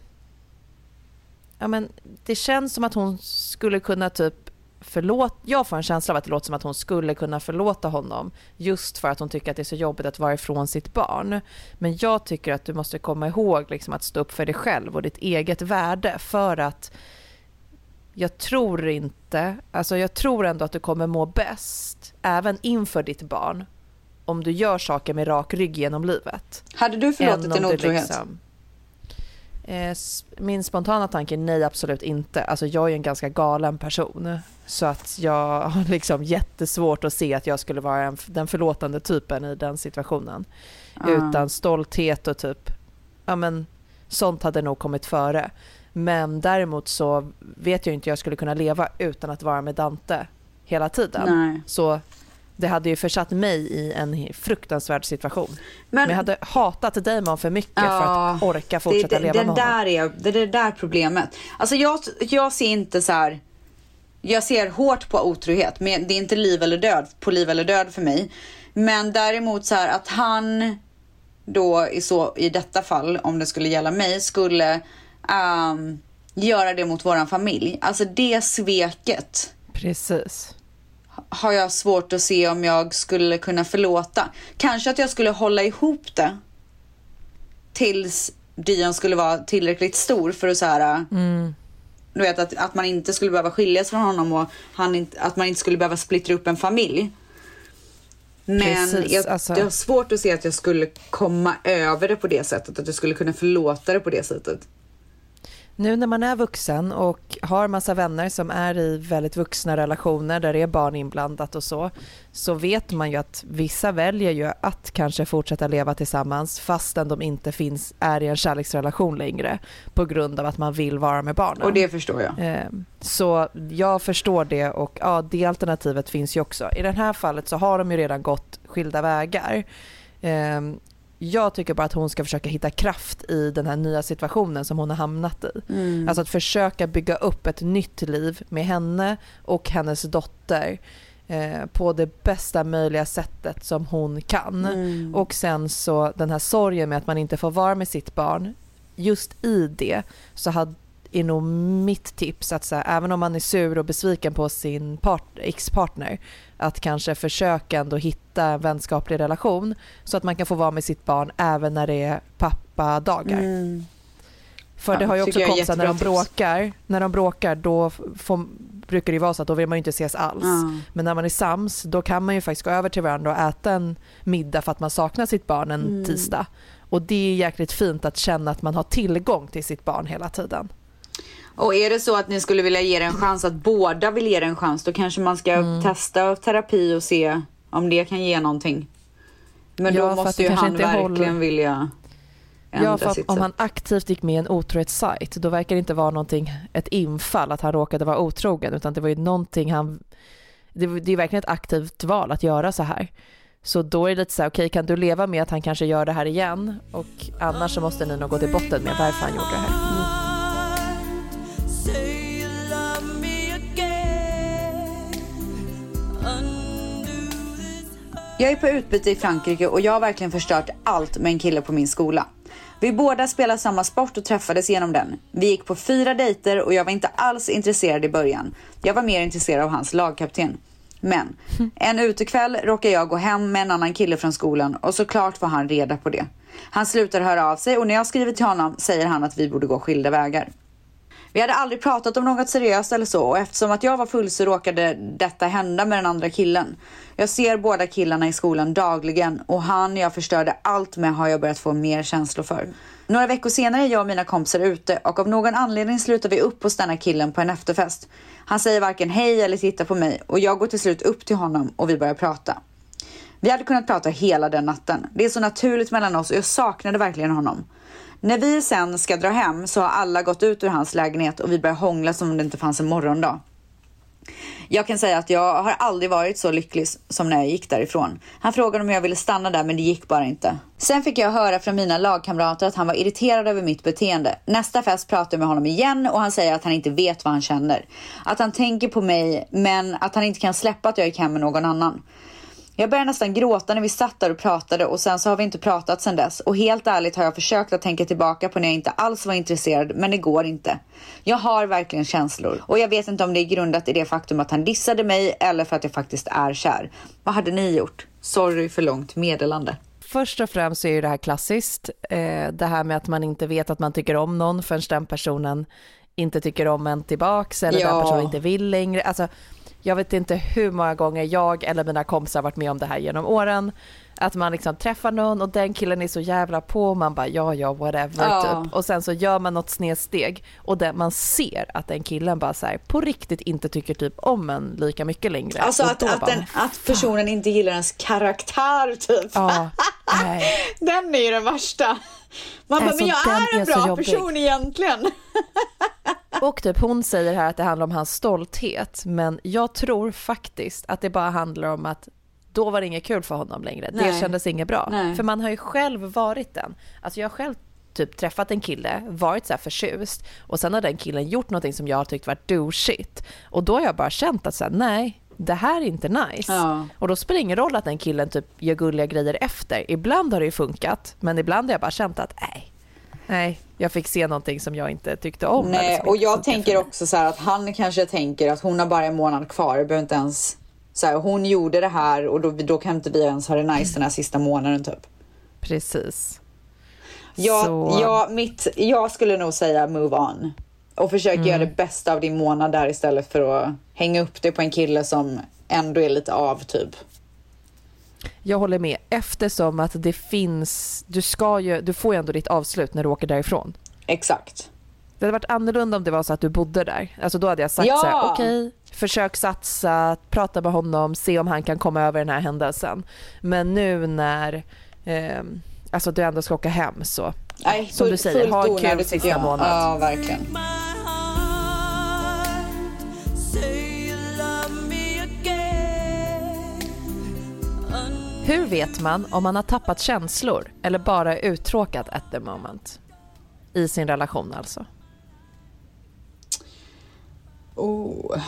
ja men det känns som att hon skulle kunna typ förlåta... Jag får en känsla av att det låter som att hon skulle kunna förlåta honom just för att hon tycker att det är så jobbigt att vara ifrån sitt barn. Men jag tycker att du måste komma ihåg liksom att stå upp för dig själv och ditt eget värde för att jag tror inte, alltså jag tror ändå att du kommer må bäst även inför ditt barn om du gör saker med rak rygg genom livet. hade du förlåtit en otrohet? liksom- Min spontana tanke är nej, absolut inte. Alltså jag är en ganska galen person. Så att jag har liksom jättesvårt att se att jag skulle vara en, den förlåtande typen i den situationen. Ah. Utan stolthet och typ, ja men sånt hade nog kommit före. Men däremot så vet jag inte hur jag skulle kunna leva utan att vara med Dante hela tiden. Nej. Så det hade ju försatt mig i en fruktansvärd situation. Men, Men- jag hade hatat Damon för mycket för Ja, att orka fortsätta det, det, leva det med honom. där är, det är det där problemet. Alltså jag, jag ser inte så här. Jag ser hårt på otrohet, men det är inte liv eller död på liv eller död för mig. Men däremot så här att han då i, så, i detta fall, om det skulle gälla mig, skulle ehm, göra det mot våran familj. Alltså det sveket Precis. Har jag svårt att se om jag skulle kunna förlåta. Kanske att jag skulle hålla ihop det tills Dion skulle vara tillräckligt stor för att så här, Mm. du vet att, att man inte skulle behöva skiljas från honom och han inte, att man inte skulle behöva splittra upp en familj. Men Precis, jag, alltså. jag har svårt att se att jag skulle komma över det på det sättet, att jag skulle kunna förlåta det på det sättet. Nu när man är vuxen och har massa vänner som är i väldigt vuxna relationer där det är barn inblandat och så, så vet man ju att vissa väljer ju att kanske fortsätta leva tillsammans fastän de inte finns, är i en kärleksrelation längre på grund av att man vill vara med barnen. Och det förstår jag. Eh, Så jag förstår det och ja, det alternativet finns ju också. I det här fallet så har de ju redan gått skilda vägar. Jag tycker bara att hon ska försöka hitta kraft i den här nya situationen som hon har hamnat i. Mm. Alltså att försöka bygga upp ett nytt liv med henne och hennes dotter eh, på det bästa möjliga sättet som hon kan. Mm. Och sen så den här sorgen med att man inte får vara med sitt barn. Just i det så hade är nog mitt tips att så här, även om man är sur och besviken på sin part, ex-partner att kanske försöka ändå hitta en vänskaplig relation så att man kan få vara med sitt barn även när det är pappadagar. Mm. För Ja, det har ju också kompisar när de bråkar, när de bråkar då får, brukar det ju vara så att då vill man ju inte ses alls. Ja. Men när man är sams då kan man ju faktiskt gå över till varandra och äta en middag för att man saknar sitt barn en Mm. tisdag. Och det är jäkligt fint att känna att man har tillgång till sitt barn hela tiden. Och är det så att ni skulle vilja ge det en chans, att båda vill ge det en chans, då kanske man ska Mm. testa terapi och se om det kan ge någonting. Men Ja, då måste ju han verkligen håller. vilja ändra Ja, för att sitt om sätt. han aktivt gick med i en otrohetssajt då verkar det inte vara någonting, ett infall att han råkade vara otrogen utan det var ju någonting han... Det, det är verkligen ett aktivt val att göra så här. Så då är det lite så här, okej kan du leva med att han kanske gör det här igen och annars så måste ni nog gå till botten med varför han gjorde det här. Jag är på utbyte i Frankrike och jag har verkligen förstört allt med en kille på min skola. Vi båda spelar samma sport och träffades genom den. Vi gick på fyra dejter och jag var inte alls intresserad i början. Jag var mer intresserad av hans lagkapten. Men en utekväll råkade jag gå hem med en annan kille från skolan och såklart var han reda på det. Han slutar höra av sig och när jag skriver till honom säger han att vi borde gå skilda vägar. Vi hade aldrig pratat om något seriöst eller så och eftersom att jag var full så råkade detta hända med den andra killen. Jag ser båda killarna i skolan dagligen och han jag förstörde allt med har jag börjat få mer känslor för. Några veckor senare är jag och mina kompisar ute och av någon anledning slutar vi upp hos denna killen på en efterfest. Han säger varken hej eller tittar på mig och jag går till slut upp till honom och vi börjar prata. Vi hade kunnat prata hela den natten. Det är så naturligt mellan oss och jag saknade verkligen honom. När vi sen ska dra hem så har alla gått ut ur hans lägenhet och vi börjar hångla som om det inte fanns en morgondag. Jag kan säga att jag har aldrig varit så lycklig som när jag gick därifrån. Han frågade om jag ville stanna där men det gick bara inte. Sen fick jag höra från mina lagkamrater att han var irriterad över mitt beteende. Nästa fest pratar jag med honom igen och han säger att han inte vet vad han känner. Att han tänker på mig men att han inte kan släppa att jag gick hem med någon annan. Jag började nästan gråta när vi satt där och pratade och sen så har vi inte pratat sen dess. Och helt ärligt har jag försökt att tänka tillbaka på när jag inte alls var intresserad, men det går inte. Jag har verkligen känslor och jag vet inte om det är grundat i det faktum att han dissade mig eller för att jag faktiskt är kär. Vad hade ni gjort? Sorry för långt meddelande. Först och främst så är ju det här klassiskt. Eh, det här med att man inte vet att man tycker om någon förrän den personen inte tycker om en tillbaks eller Ja. den personen inte vill längre. Alltså, jag vet inte hur många gånger jag eller mina kompisar varit med om det här genom åren. Att man liksom träffar någon och den killen är så jävla på och man bara ja ja whatever Ja. typ. Och sen så gör man något snedsteg och den, man ser att den killen bara så här, på riktigt inte tycker typ om en lika mycket längre. Alltså att, att, bara, den, att personen inte gillar ens karaktär typ. Ja. Den är ju den värsta. Man bara, Alltså, men jag är en är bra jobbig. person egentligen. Och typ hon säger här att det handlar om hans stolthet, men jag tror faktiskt att det bara handlar om att då var det inget kul för honom längre. Det Nej. kändes inget bra. Nej. För man har ju själv varit den. Alltså jag har själv typ träffat en kille, varit så här förtjust och sen har den killen gjort någonting som jag har tyckt varit douchigt. Och då har jag bara känt att så här, nej, det här är inte nice. Ja. Och då spelar det ingen roll att den killen typ gör gulliga grejer efter. Ibland har det ju funkat, men ibland har jag bara känt att nej, nej, jag fick se någonting som jag inte tyckte om. Nej, och jag tänker också så att han kanske tänker att hon har bara en månad kvar, behöver inte ens så här, hon gjorde det här och då, då kan inte vi ens ha det nice den här sista månaden typ. Precis. Jag, Så- jag, mitt, jag skulle nog säga move on. Och försök Mm. göra det bästa av din månad där istället för att hänga upp dig på en kille som ändå är lite av typ. Jag håller med eftersom att det finns, du ska ju, du får ju ändå ditt avslut när du åker därifrån. Exakt. Det hade varit annorlunda om det var så att du bodde där. Alltså då hade jag sagt Ja! så här, okej, försök satsa, prata med honom, se om han kan komma över den här händelsen. Men nu när eh, alltså du ändå ska åka hem så, Nej, som du säger, ha kul sista månad. Ja, verkligen. Hur vet man om man har tappat känslor eller bara är uttråkad at the moment? I sin relation alltså. Oh.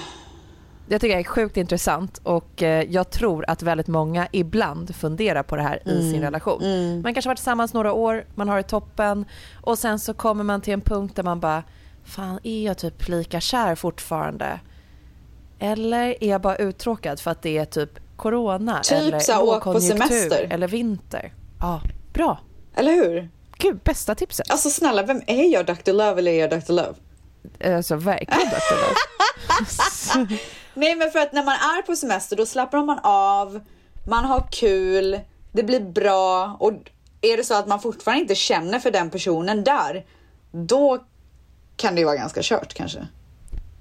Jag tycker det är sjukt intressant och eh, jag tror att väldigt många ibland funderar på det här i Mm. sin relation. Mm. Man kanske har varit tillsammans några år, man har det toppen och sen så kommer man till en punkt där man bara Fan, är jag typ lika kär fortfarande? Eller är jag bara uttråkad för att det är typ corona Typ eller lågkonjunktur semester. eller vinter? Ja, bra. Eller hur? Gud, bästa tipset. Alltså snälla, vem är jag Dr. Love eller är jag Dr. Love? Alltså verkligen. Love. Nej men för att när man är på semester då slappnar man av, man har kul, det blir bra och är det så att man fortfarande inte känner för den personen där, då kan det ju vara ganska kört kanske.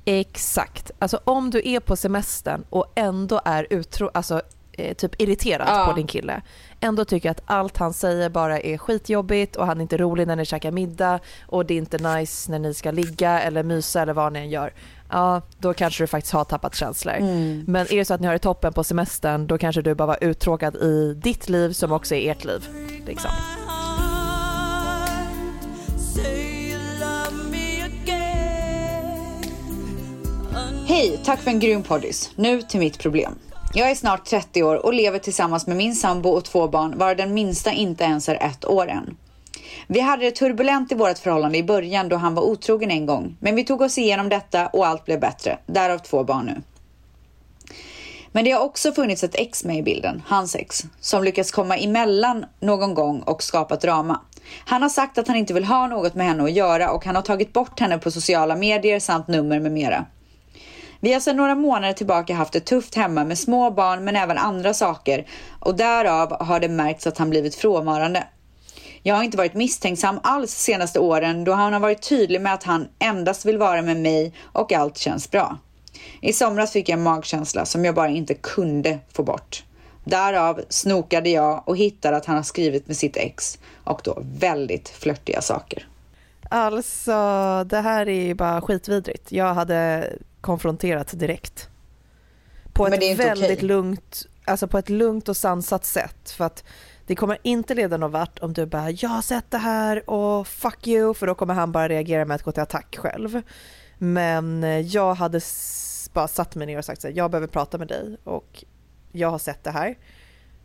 Exakt. Alltså om du är på semestern och ändå är utro, alltså, eh, typ irriterad Ja. på din kille. Ändå tycker att allt han säger bara är skitjobbigt och han är inte rolig när ni käkar middag och det är inte nice när ni ska ligga eller mysa eller vad ni än gör. Ja, då kanske du faktiskt har tappat känslor. Mm. Men är det så att ni har det toppen på semestern då kanske du bara var uttråkad i ditt liv som också är ert liv. Liksom. Hej, tack för en grym poddis. Nu till mitt problem. Jag är snart 30 år och lever tillsammans med min sambo och två barn, varav den minsta inte ens är ett år än. Vi hade det turbulent i vårt förhållande i början då han var otrogen en gång, men vi tog oss igenom detta och allt blev bättre. Därav två barn nu. Men det har också funnits ett ex med i bilden, hans ex, som lyckats komma emellan någon gång och skapat drama. Han har sagt att han inte vill ha något med henne att göra och han har tagit bort henne på sociala medier samt nummer med mera. Vi har sedan några månader tillbaka haft det tufft hemma med små barn men även andra saker och därav har det märkts att han blivit frånvarande. Jag har inte varit misstänksam alls senaste åren då han har varit tydlig med att han endast vill vara med mig och allt känns bra. I somras fick jag en magkänsla som jag bara inte kunde få bort. Därav snokade jag och hittade att han har skrivit med sitt ex och då väldigt flörtiga saker. Alltså, det här är ju bara skitvidrigt. Jag hade konfronterat direkt. På Men ett väldigt okej. lugnt, alltså på ett lugnt och sansat sätt. För att det kommer inte leda någon vart om du bara “jag har sett det här och fuck you” för då kommer han bara reagera med att gå till attack själv. Men eh, jag hade bara satt mig ner och sagt så här, “jag behöver prata med dig och jag har sett det här”.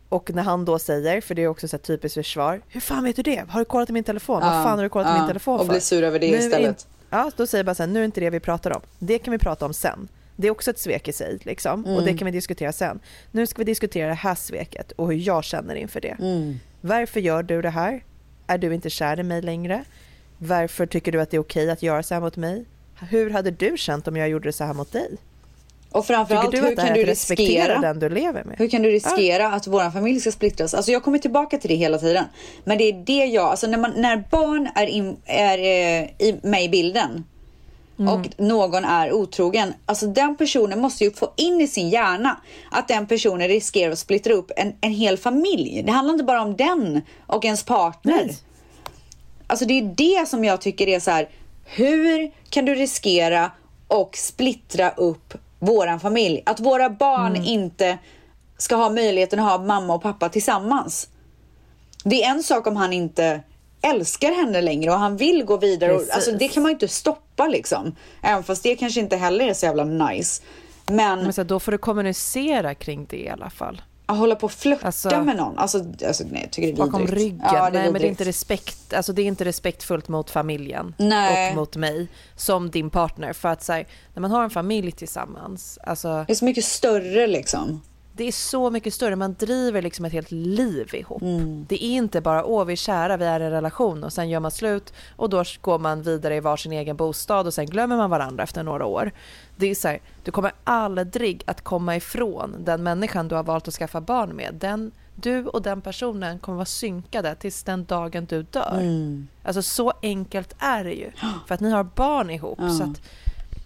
Och när han då säger, för det är också så typiskt försvar, “hur fan vet du det? Har du kollat i min telefon? Vad Ja, fan har du kollat i ja, min telefon och för?” blir sur över det Nu istället. Ja, då säger jag bara så här, nu är inte det vi pratar om. Det kan vi prata om sen. Det är också ett svek i sig liksom och det Mm. kan vi diskutera sen. Nu ska vi diskutera det här sveket och hur jag känner inför det. Mm. Varför gör du det här? Är du inte kär i mig längre? Varför tycker du att det är okej att göra så här mot mig? Hur hade du känt om jag gjorde så här mot dig? Och framförallt, hur kan du riskera den du lever med? Hur kan du riskera att vår familj ska splittras? Alltså jag kommer tillbaka till det hela tiden. Men det är det jag, alltså när, man, när barn är, in, är eh, i, med i bilden och någon är otrogen, alltså den personen måste ju få in i sin hjärna att den personen riskerar att splittra upp en, en hel familj. Det handlar inte bara om den och ens partner. Alltså det är det som jag tycker är så här. Hur kan du riskera och splittra upp våran familj? Att våra barn inte ska ha möjligheten att ha mamma och pappa tillsammans. Det är en sak om han inte älskar henne längre och han vill gå vidare. Och, alltså, det kan man ju inte stoppa liksom. Även fast det kanske inte heller är så jävla nice. Men, Men så då får du kommunicera kring det i alla fall. Att hålla på och flörta Alltså- med någon. Alltså, alltså nej, jag tycker det är Bakom ryggen. Ja, Nej, men det är, inte respekt, alltså det är inte respektfullt mot familjen Nej. och mot mig som din partner. För att här, när man har en familj tillsammans, alltså, Det är så mycket större liksom. Det är så mycket större. Man driver liksom ett helt liv ihop. Mm. Det är inte bara åh vi är kära, vi är i en relation och sen gör man slut och då går man vidare i varsin egen bostad och sen glömmer man varandra efter några år. Det är så här, du kommer aldrig att komma ifrån den människan du har valt att skaffa barn med. Den, du och den personen kommer vara synkade tills den dagen du dör. Mm. Alltså så enkelt är det ju. För att ni har barn ihop. Ja. Så att,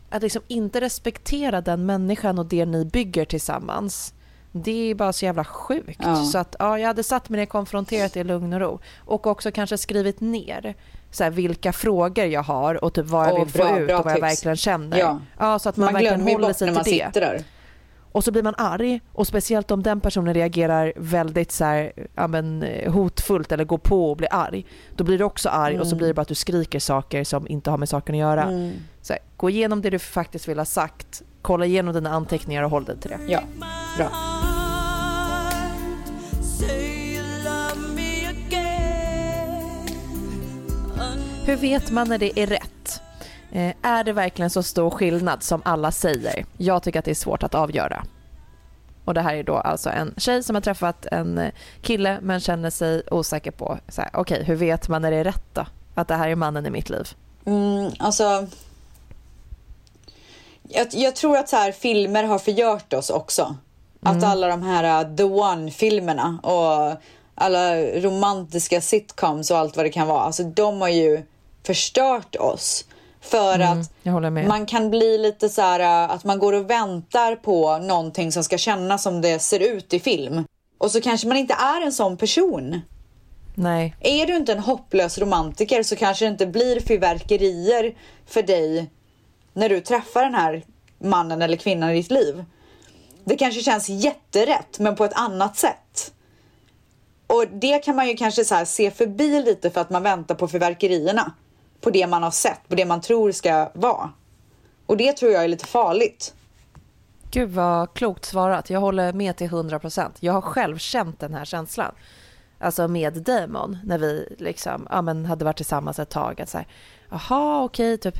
att liksom inte respektera den människan och det ni bygger tillsammans. Det är bara så jävla sjukt. Ja. Så att ja, jag hade satt mig ner och konfronterat det i lugn och ro. Och också kanske skrivit ner så här, vilka frågor jag har och typ vad jag Åh, vill bra- få ut och vad jag tips. verkligen känner. Ja. så att man, Man verkligen håller sig till det. där. Och så blir man arg och speciellt om den personen reagerar väldigt så här, ja, men, hotfullt eller går på och blir arg. Då blir du också arg och så Mm. blir det bara att du skriker saker som inte har med saken att göra. Mm. Så här, gå igenom det du faktiskt vill ha sagt, kolla igenom dina anteckningar och håll dig till det. Ja, bra. Hur vet man när det är rätt? Eh, är det verkligen så stor skillnad som alla säger? Jag tycker att det är svårt att avgöra. Och det här är då alltså en tjej som har träffat en eh, kille men känner sig osäker på, så här, okej hur vet man när det är rätt då? Att det här är mannen i mitt liv. Mm, alltså... Jag, jag tror att så här, filmer har förgjort oss också. Att Mm. alla de här uh, The One-filmerna och alla romantiska sitcoms och allt vad det kan vara. Alltså de har ju förstört oss. För Mm, att man kan bli lite så här uh, att man går och väntar på någonting som ska kännas som det ser ut i film. Och så kanske man inte är en sån person. Nej. Är du inte en hopplös romantiker så kanske det inte blir fyrverkerier för dig när du träffar den här mannen eller kvinnan i ditt liv. Det kanske känns jätterätt men på ett annat sätt. Och det kan man ju kanske så här se förbi lite för att man väntar på fyrverkerierna. På det man har sett, på det man tror ska vara. Och det tror jag är lite farligt. Gud vad klokt svarat. Jag håller med till 100%. Jag har själv känt den här känslan. Alltså med Damon när vi liksom, ja, men hade varit tillsammans ett tag. Att så här, Jaha, okej, typ.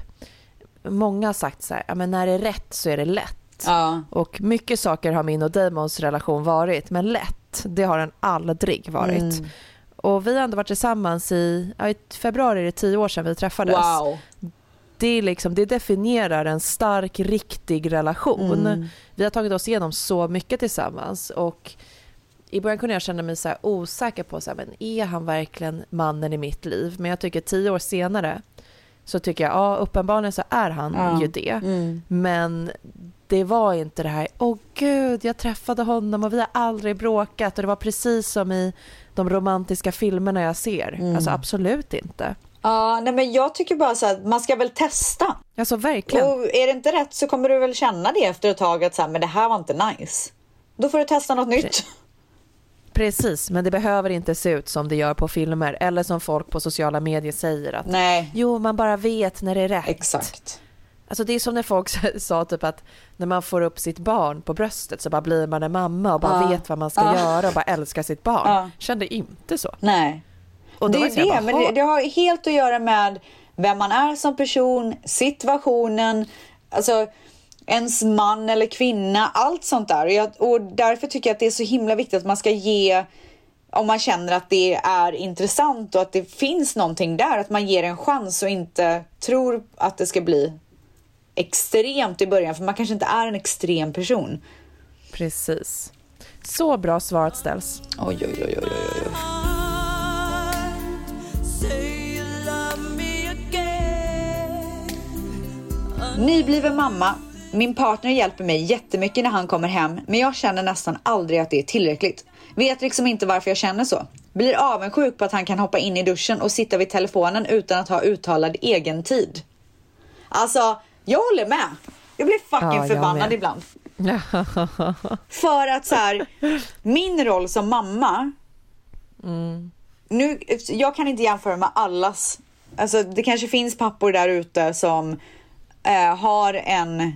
Många har sagt så här, ja, men när det är rätt så är det lätt. Ja. Och mycket saker har min och Damons relation varit, men lätt, det har den aldrig varit. Mm. Och vi har ändå varit tillsammans i, ja, i februari är det tio år sedan vi träffades. Wow. Det, är liksom, det definierar en stark, riktig relation. Mm. Vi har tagit oss igenom så mycket tillsammans och i början kunde jag känna mig så osäker på så här, men är han verkligen mannen i mitt liv? Men jag tycker tio år senare så tycker jag, ja uppenbarligen så är han Ja. ju det. Mm. Men det var inte det här, åh gud, jag träffade honom och vi har aldrig bråkat och det var precis som i de romantiska filmerna jag ser. Mm. Alltså absolut inte. Ja, nej men jag tycker bara så att man ska väl testa. Alltså verkligen. Och är det inte rätt så kommer du väl känna det efter ett tag att så här, men det här var inte nice. Då får du testa något nytt. Precis, men det behöver inte se ut som det gör på filmer eller som folk på sociala medier säger att Nej. jo, man bara vet när det är rätt. Exakt. Alltså det är som när folk sa typ att när man får upp sitt barn på bröstet så bara blir man en mamma och bara Ja. vet vad man ska Ja. göra och bara älskar sitt barn. Ja. Kände inte så. Nej. Och det är det, bara, men det, det har helt att göra med vem man är som person, situationen, alltså ens man eller kvinna, allt sånt där. Och, jag, och därför tycker jag att det är så himla viktigt att man ska ge, om man känner att det är intressant och att det finns någonting där, att man ger en chans och inte tror att det ska bli extremt i början, för man kanske inte är en extrem person. Precis. Så bra svaret ställs. Oj, oj, oj, oj, oj, oj. Nybliven mamma. Min partner hjälper mig jättemycket när han kommer hem, men jag känner nästan aldrig att det är tillräckligt. Vet liksom inte varför jag känner så. Blir avundsjuk på att han kan hoppa in i duschen och sitta vid telefonen utan att ha uttalad egen tid. Alltså, jag håller med. Jag blir fucking Ja, jag förbannad med. ibland. För att så här, min roll som mamma, nu, jag kan inte jämföra med allas, alltså det kanske finns pappor där ute som eh, har en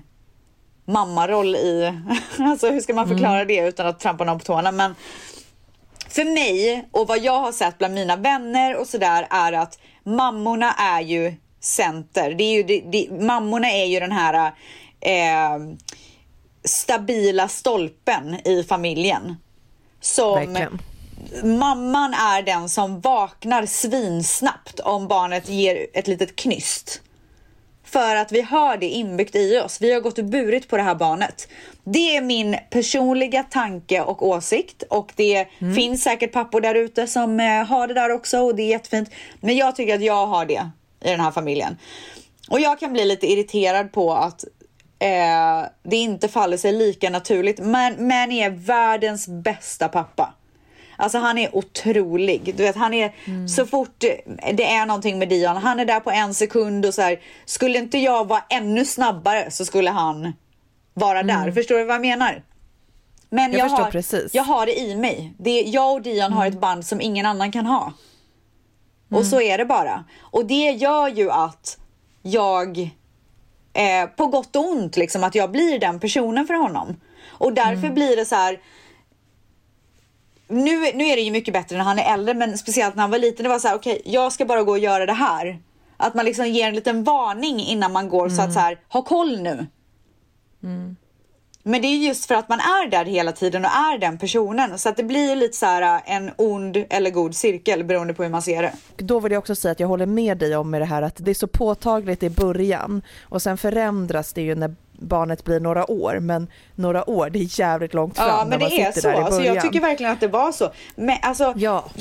mammaroll i, alltså hur ska man förklara det utan att trampa någon på tårna men för mig och vad jag har sett bland mina vänner och sådär är att mammorna är ju center. Det är ju, det, det, mammorna är ju den här eh, stabila stolpen i familjen. Som Verkligen. mamman är den som vaknar svinsnabbt om barnet ger ett litet knyst. För att vi har det inbyggt i oss. Vi har gått och burit på det här barnet. Det är min personliga tanke och åsikt och det finns säkert pappor där ute som eh, har det där också och det är jättefint. Men jag tycker att jag har det i den här familjen. Och jag kan bli lite irriterad på att eh, det inte faller sig lika naturligt. Men man är världens bästa pappa. Alltså han är otrolig. Du vet, han är så fort det är någonting med Dion, han är där på en sekund och så här. Skulle inte jag vara ännu snabbare så skulle han vara där. Förstår du vad jag menar? Men Jag jag, har, precis. jag har det i mig. Det, jag och Dion har ett band som ingen annan kan ha. Och så är det bara. Och det gör ju att jag, eh, på gott och ont, liksom, att jag blir den personen för honom. Och därför blir det så här. Nu, nu är det ju mycket bättre när han är äldre, men speciellt när han var liten. Det var så här, okej, jag ska bara gå och göra det här. Att man liksom ger en liten varning innan man går så att så här, ha koll nu. Men det är just för att man är där hela tiden och är den personen. Så att det blir lite så här en ond eller god cirkel beroende på hur man ser det. Då vill jag också säga att jag håller med dig om med det här att det är så påtagligt i början och sen förändras det ju när barnet blir några år men några år det är jävligt långt fram Ja, när men man det är så. Alltså, jag tycker verkligen att det var så. Men alltså,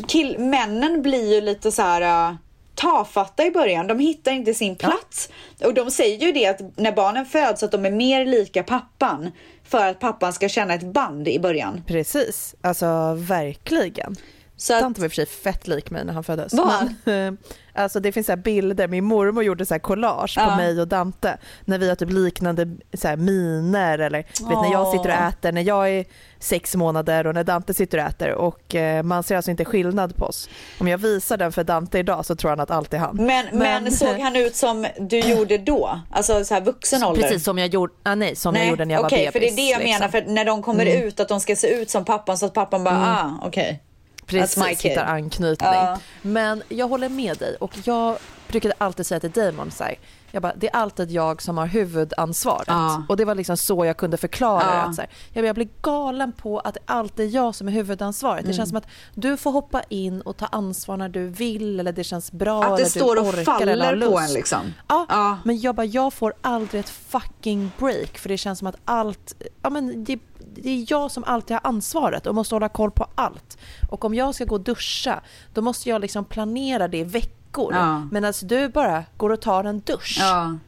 kill, männen blir ju lite så här uh, tafatta i början. De hittar inte sin plats. Och de säger ju det att när barnen föds att de är mer lika pappan för att pappan ska känna ett band i början. Precis, alltså verkligen. Så att, Dante var i och för sig fett lik mig när han föddes. Var? Men, eh, alltså det finns så bilder, min mormor gjorde så här collage Ja. på mig och Dante när vi har typ liknande så miner eller du vet, när jag sitter och äter när jag är sex månader och när Dante sitter och äter och eh, man ser alltså inte skillnad på oss. Om jag visar den för Dante idag så tror han att allt är han. men, men, såg han ut som du gjorde då? Alltså så här vuxen ålder? Precis som jag gjorde, ah, nej, som jag gjorde när jag var okej, bebis. för det är det jag liksom. menar, för när de kommer Mm. ut att de ska se ut som pappan så att pappan bara, Mm. ah, okej. Precis, That's my kid. hittar anknytning. Ja. Men jag håller med dig och jag brukade alltid säga till Damon så här, jag bara, det är alltid jag som har huvudansvaret. Ja. Och det var liksom så jag kunde förklara Ja. det. Att så här, jag, bara, jag blir galen på att det alltid är jag som är huvudansvaret. Det Mm. känns som att du får hoppa in och ta ansvar när du vill eller det känns bra. Att det eller står du och orkar faller på en liksom. Ja, men jag bara, jag får aldrig ett fucking break för det känns som att allt, ja men det, det är jag som alltid har ansvaret och måste hålla koll på allt. Och om jag ska gå och duscha, då måste jag liksom planera det i veckor. Ja. Men alltså du bara går och tar en dusch. Ja.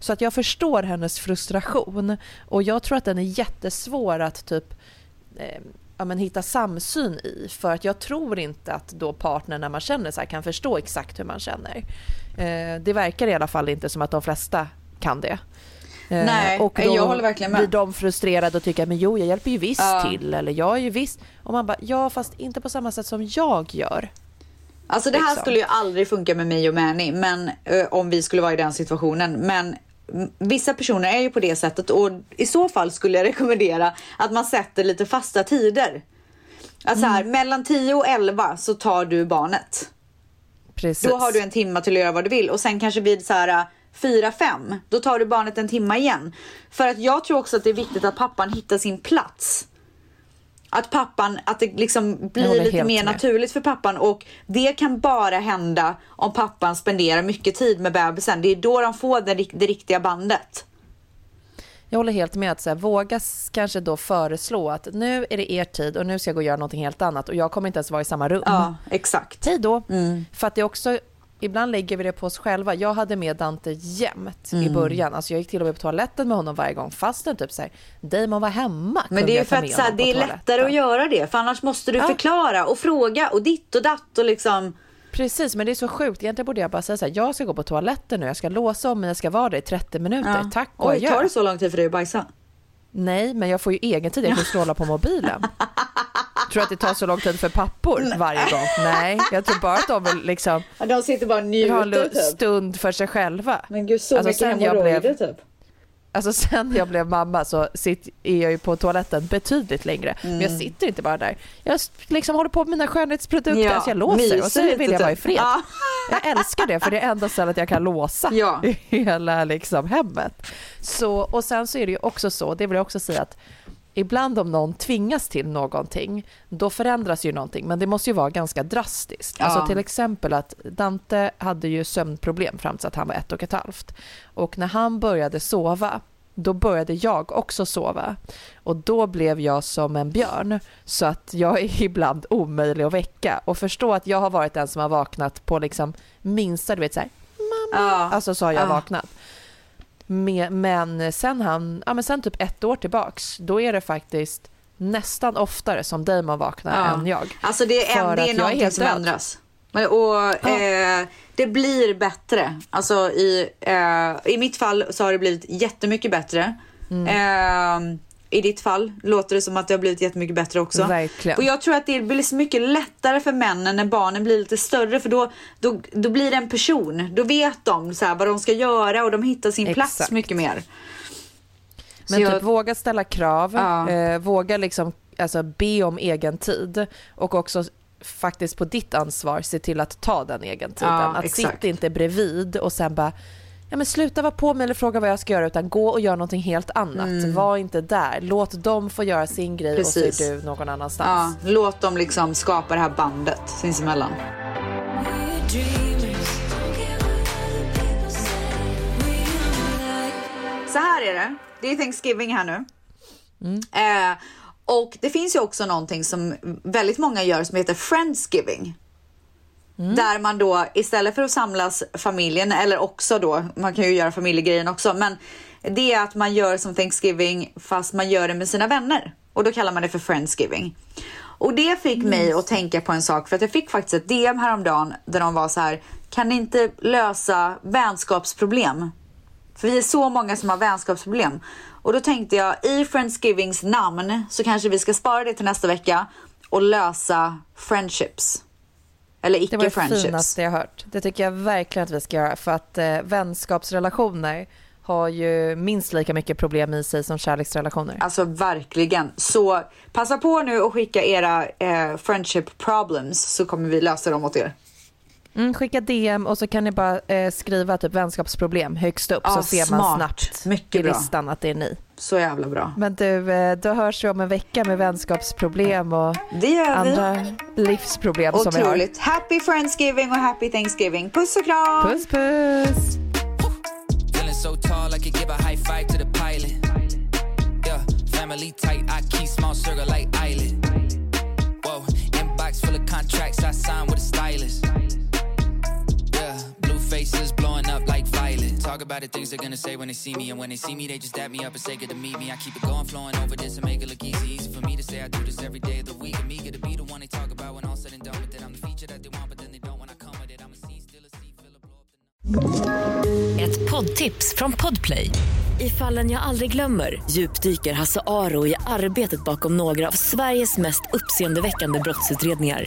Så att jag förstår hennes frustration och jag tror att den är jättesvår att typ eh, ja, men hitta samsyn i för att jag tror inte att då partnern när man känner så här kan förstå exakt hur man känner. Eh, det verkar i alla fall inte som att de flesta kan det. Eh, Nej, och då jag håller verkligen med. blir de frustrerade och tycker men jo jag hjälper ju visst Ja. till eller jag är ju visst och man bara ja fast inte på samma sätt som jag gör. Alltså det här Liksom. skulle ju aldrig funka med mig och Mani, men eh, om vi skulle vara i den situationen. Men mm, vissa personer är ju på det sättet och i så fall skulle jag rekommendera att man sätter lite fasta tider. Att så här, Mm. mellan 10 och 11 så tar du barnet. Precis. Då har du en timme till att göra vad du vill och sen kanske vid så här 4-5 då tar du barnet en timme igen. För att jag tror också att det är viktigt att pappan hittar sin plats. Att pappan, att det liksom blir lite mer med. naturligt för pappan och det kan bara hända om pappan spenderar mycket tid med bebisen. Det är då de får det, det riktiga bandet. Jag håller helt med att så här, våga kanske då föreslå att nu är det er tid och nu ska jag gå och göra någonting helt annat och jag kommer inte ens vara i samma rum. Ja, exakt. Hej då. För att det är också, ibland lägger vi det på oss själva. Jag hade med Dante jämt i Mm. början. Alltså jag gick till och med på toaletten med honom varje gång fastän typ Damon var hemma. Men det är för att så det är lättare att göra det för annars måste du Ja. förklara och fråga och ditt och datt och liksom. Precis, men det är så sjukt. Egentligen borde jag bara säga så här, jag ska gå på toaletten nu, jag ska låsa om mig, jag ska vara där i 30 minuter. Ja. Tack och Oj, adjö. tar det så lång tid för dig att bajsa? Nej, men jag får ju egen tid. Jag kan scrolla på mobilen. Tror att det tar så lång tid för pappor varje gång? Nej, jag tror bara att de vill liksom de sitter bara och en njuter lu- typ. stund för sig själva. Men gud, så mycket sen jag hemorrojder typ. Alltså sen jag blev mamma så sitt, är jag ju på toaletten betydligt längre. Men jag Mm. sitter inte bara där. Jag liksom håller på med mina skönhetsprodukter, Ja, så jag låser och så vill jag vara i typ. fred. Ja. Jag älskar det för det är enda stället jag kan låsa Ja. i hela liksom, hemmet. Så, och sen så är det ju också så, det vill jag också säga att ibland om någon tvingas till någonting, då förändras ju någonting, men det måste ju vara ganska drastiskt. Ja. Alltså till exempel att Dante hade ju sömnproblem fram till att han var ett och ett halvt. Och när han började sova, då började jag också sova. Och då blev jag som en björn, så att jag är ibland omöjlig att väcka. Och förstå att jag har varit den som har vaknat på liksom minsta, du vet så här, Ja. Alltså så har jag Ja. vaknat. Men sen han, ja men sen typ ett år tillbaks, då är det faktiskt nästan oftare som Damon vaknar Ja. än jag. Alltså det är, en, det är någonting helt som död. ändras. Och eh, det blir bättre. Alltså i, eh, i mitt fall så har det blivit jättemycket bättre. Mm. Eh, I ditt fall låter det som att det har blivit jättemycket bättre också. Verkligen. Och jag tror att det blir så mycket lättare för männen när barnen blir lite större för då, då, då blir det en person. Då vet de så här, vad de ska göra och de hittar sin plats Exakt. mycket mer. Men jag- typ våga ställa krav, Ja. eh, våga liksom, alltså, be om egen tid och också faktiskt på ditt ansvar se till att ta den egen tiden. Ja, att exakt. sitta inte bredvid och sen bara Ja, men sluta vara på mig eller fråga vad jag ska göra utan gå och gör någonting helt annat. Mm. Var inte där. Låt dem få göra sin grej och Precis. så är du någon Ja, annanstans. låt dem liksom skapa det här bandet sinsemellan. Så här är det. Det är Thanksgiving här nu. Eh, och det finns ju också någonting som väldigt många gör som heter Friendsgiving. Där man då istället för att samlas familjen eller också då, man kan ju göra familjegrejen också, men det är att man gör som Thanksgiving fast man gör det med sina vänner och då kallar man det för Friendsgiving. Och det fick mig att tänka på en sak för att jag fick faktiskt ett DM häromdagen där de var så här, kan ni inte lösa vänskapsproblem? För vi är så många som har vänskapsproblem. Och då tänkte jag i Friendsgivings namn så kanske vi ska spara det till nästa vecka och lösa friendships. Eller Det var det icke-friendships. finaste jag hört. Det tycker jag verkligen att vi ska göra för att eh, vänskapsrelationer har ju minst lika mycket problem i sig som kärleksrelationer. Alltså verkligen. Så passa på nu och skicka era eh, friendship problems så kommer vi lösa dem åt er. Mm, skicka DM och så kan ni bara eh, skriva typ vänskapsproblem högst upp Ja, så ser man smart. snabbt Mycket i bra. listan att det är ni. Så jävla bra. Men du, eh, då hörs vi om en vecka med vänskapsproblem och Det gör vi. andra livsproblem som vi har. Otroligt. Happy Friendsgiving och happy Thanksgiving. Puss och kram! Puss puss! Feeling so tall, I could give a high five to the pilot. Yeah, family tight, I keep small circle like island. Whoa, inbox full of contracts I signed with a stylist. Faces blowing up like violet. Talk about the things they're gonna say when they see me, and when they see me, they just dab me up and say good to meet me. I keep it going, flowing over this and make it look easy. Easy for me to say I do this every day of the week. And me get to be the one they talk about when all said and done with it. I'm the feature that they want, but then they don't when I come with it. I'm a C, still a C, fill a blow Ett poddtips från Podplay. I fallen jag aldrig glömmer djupdyker Hasse Aro i arbetet bakom några av Sveriges mest uppseendeväckande brottsutredningar.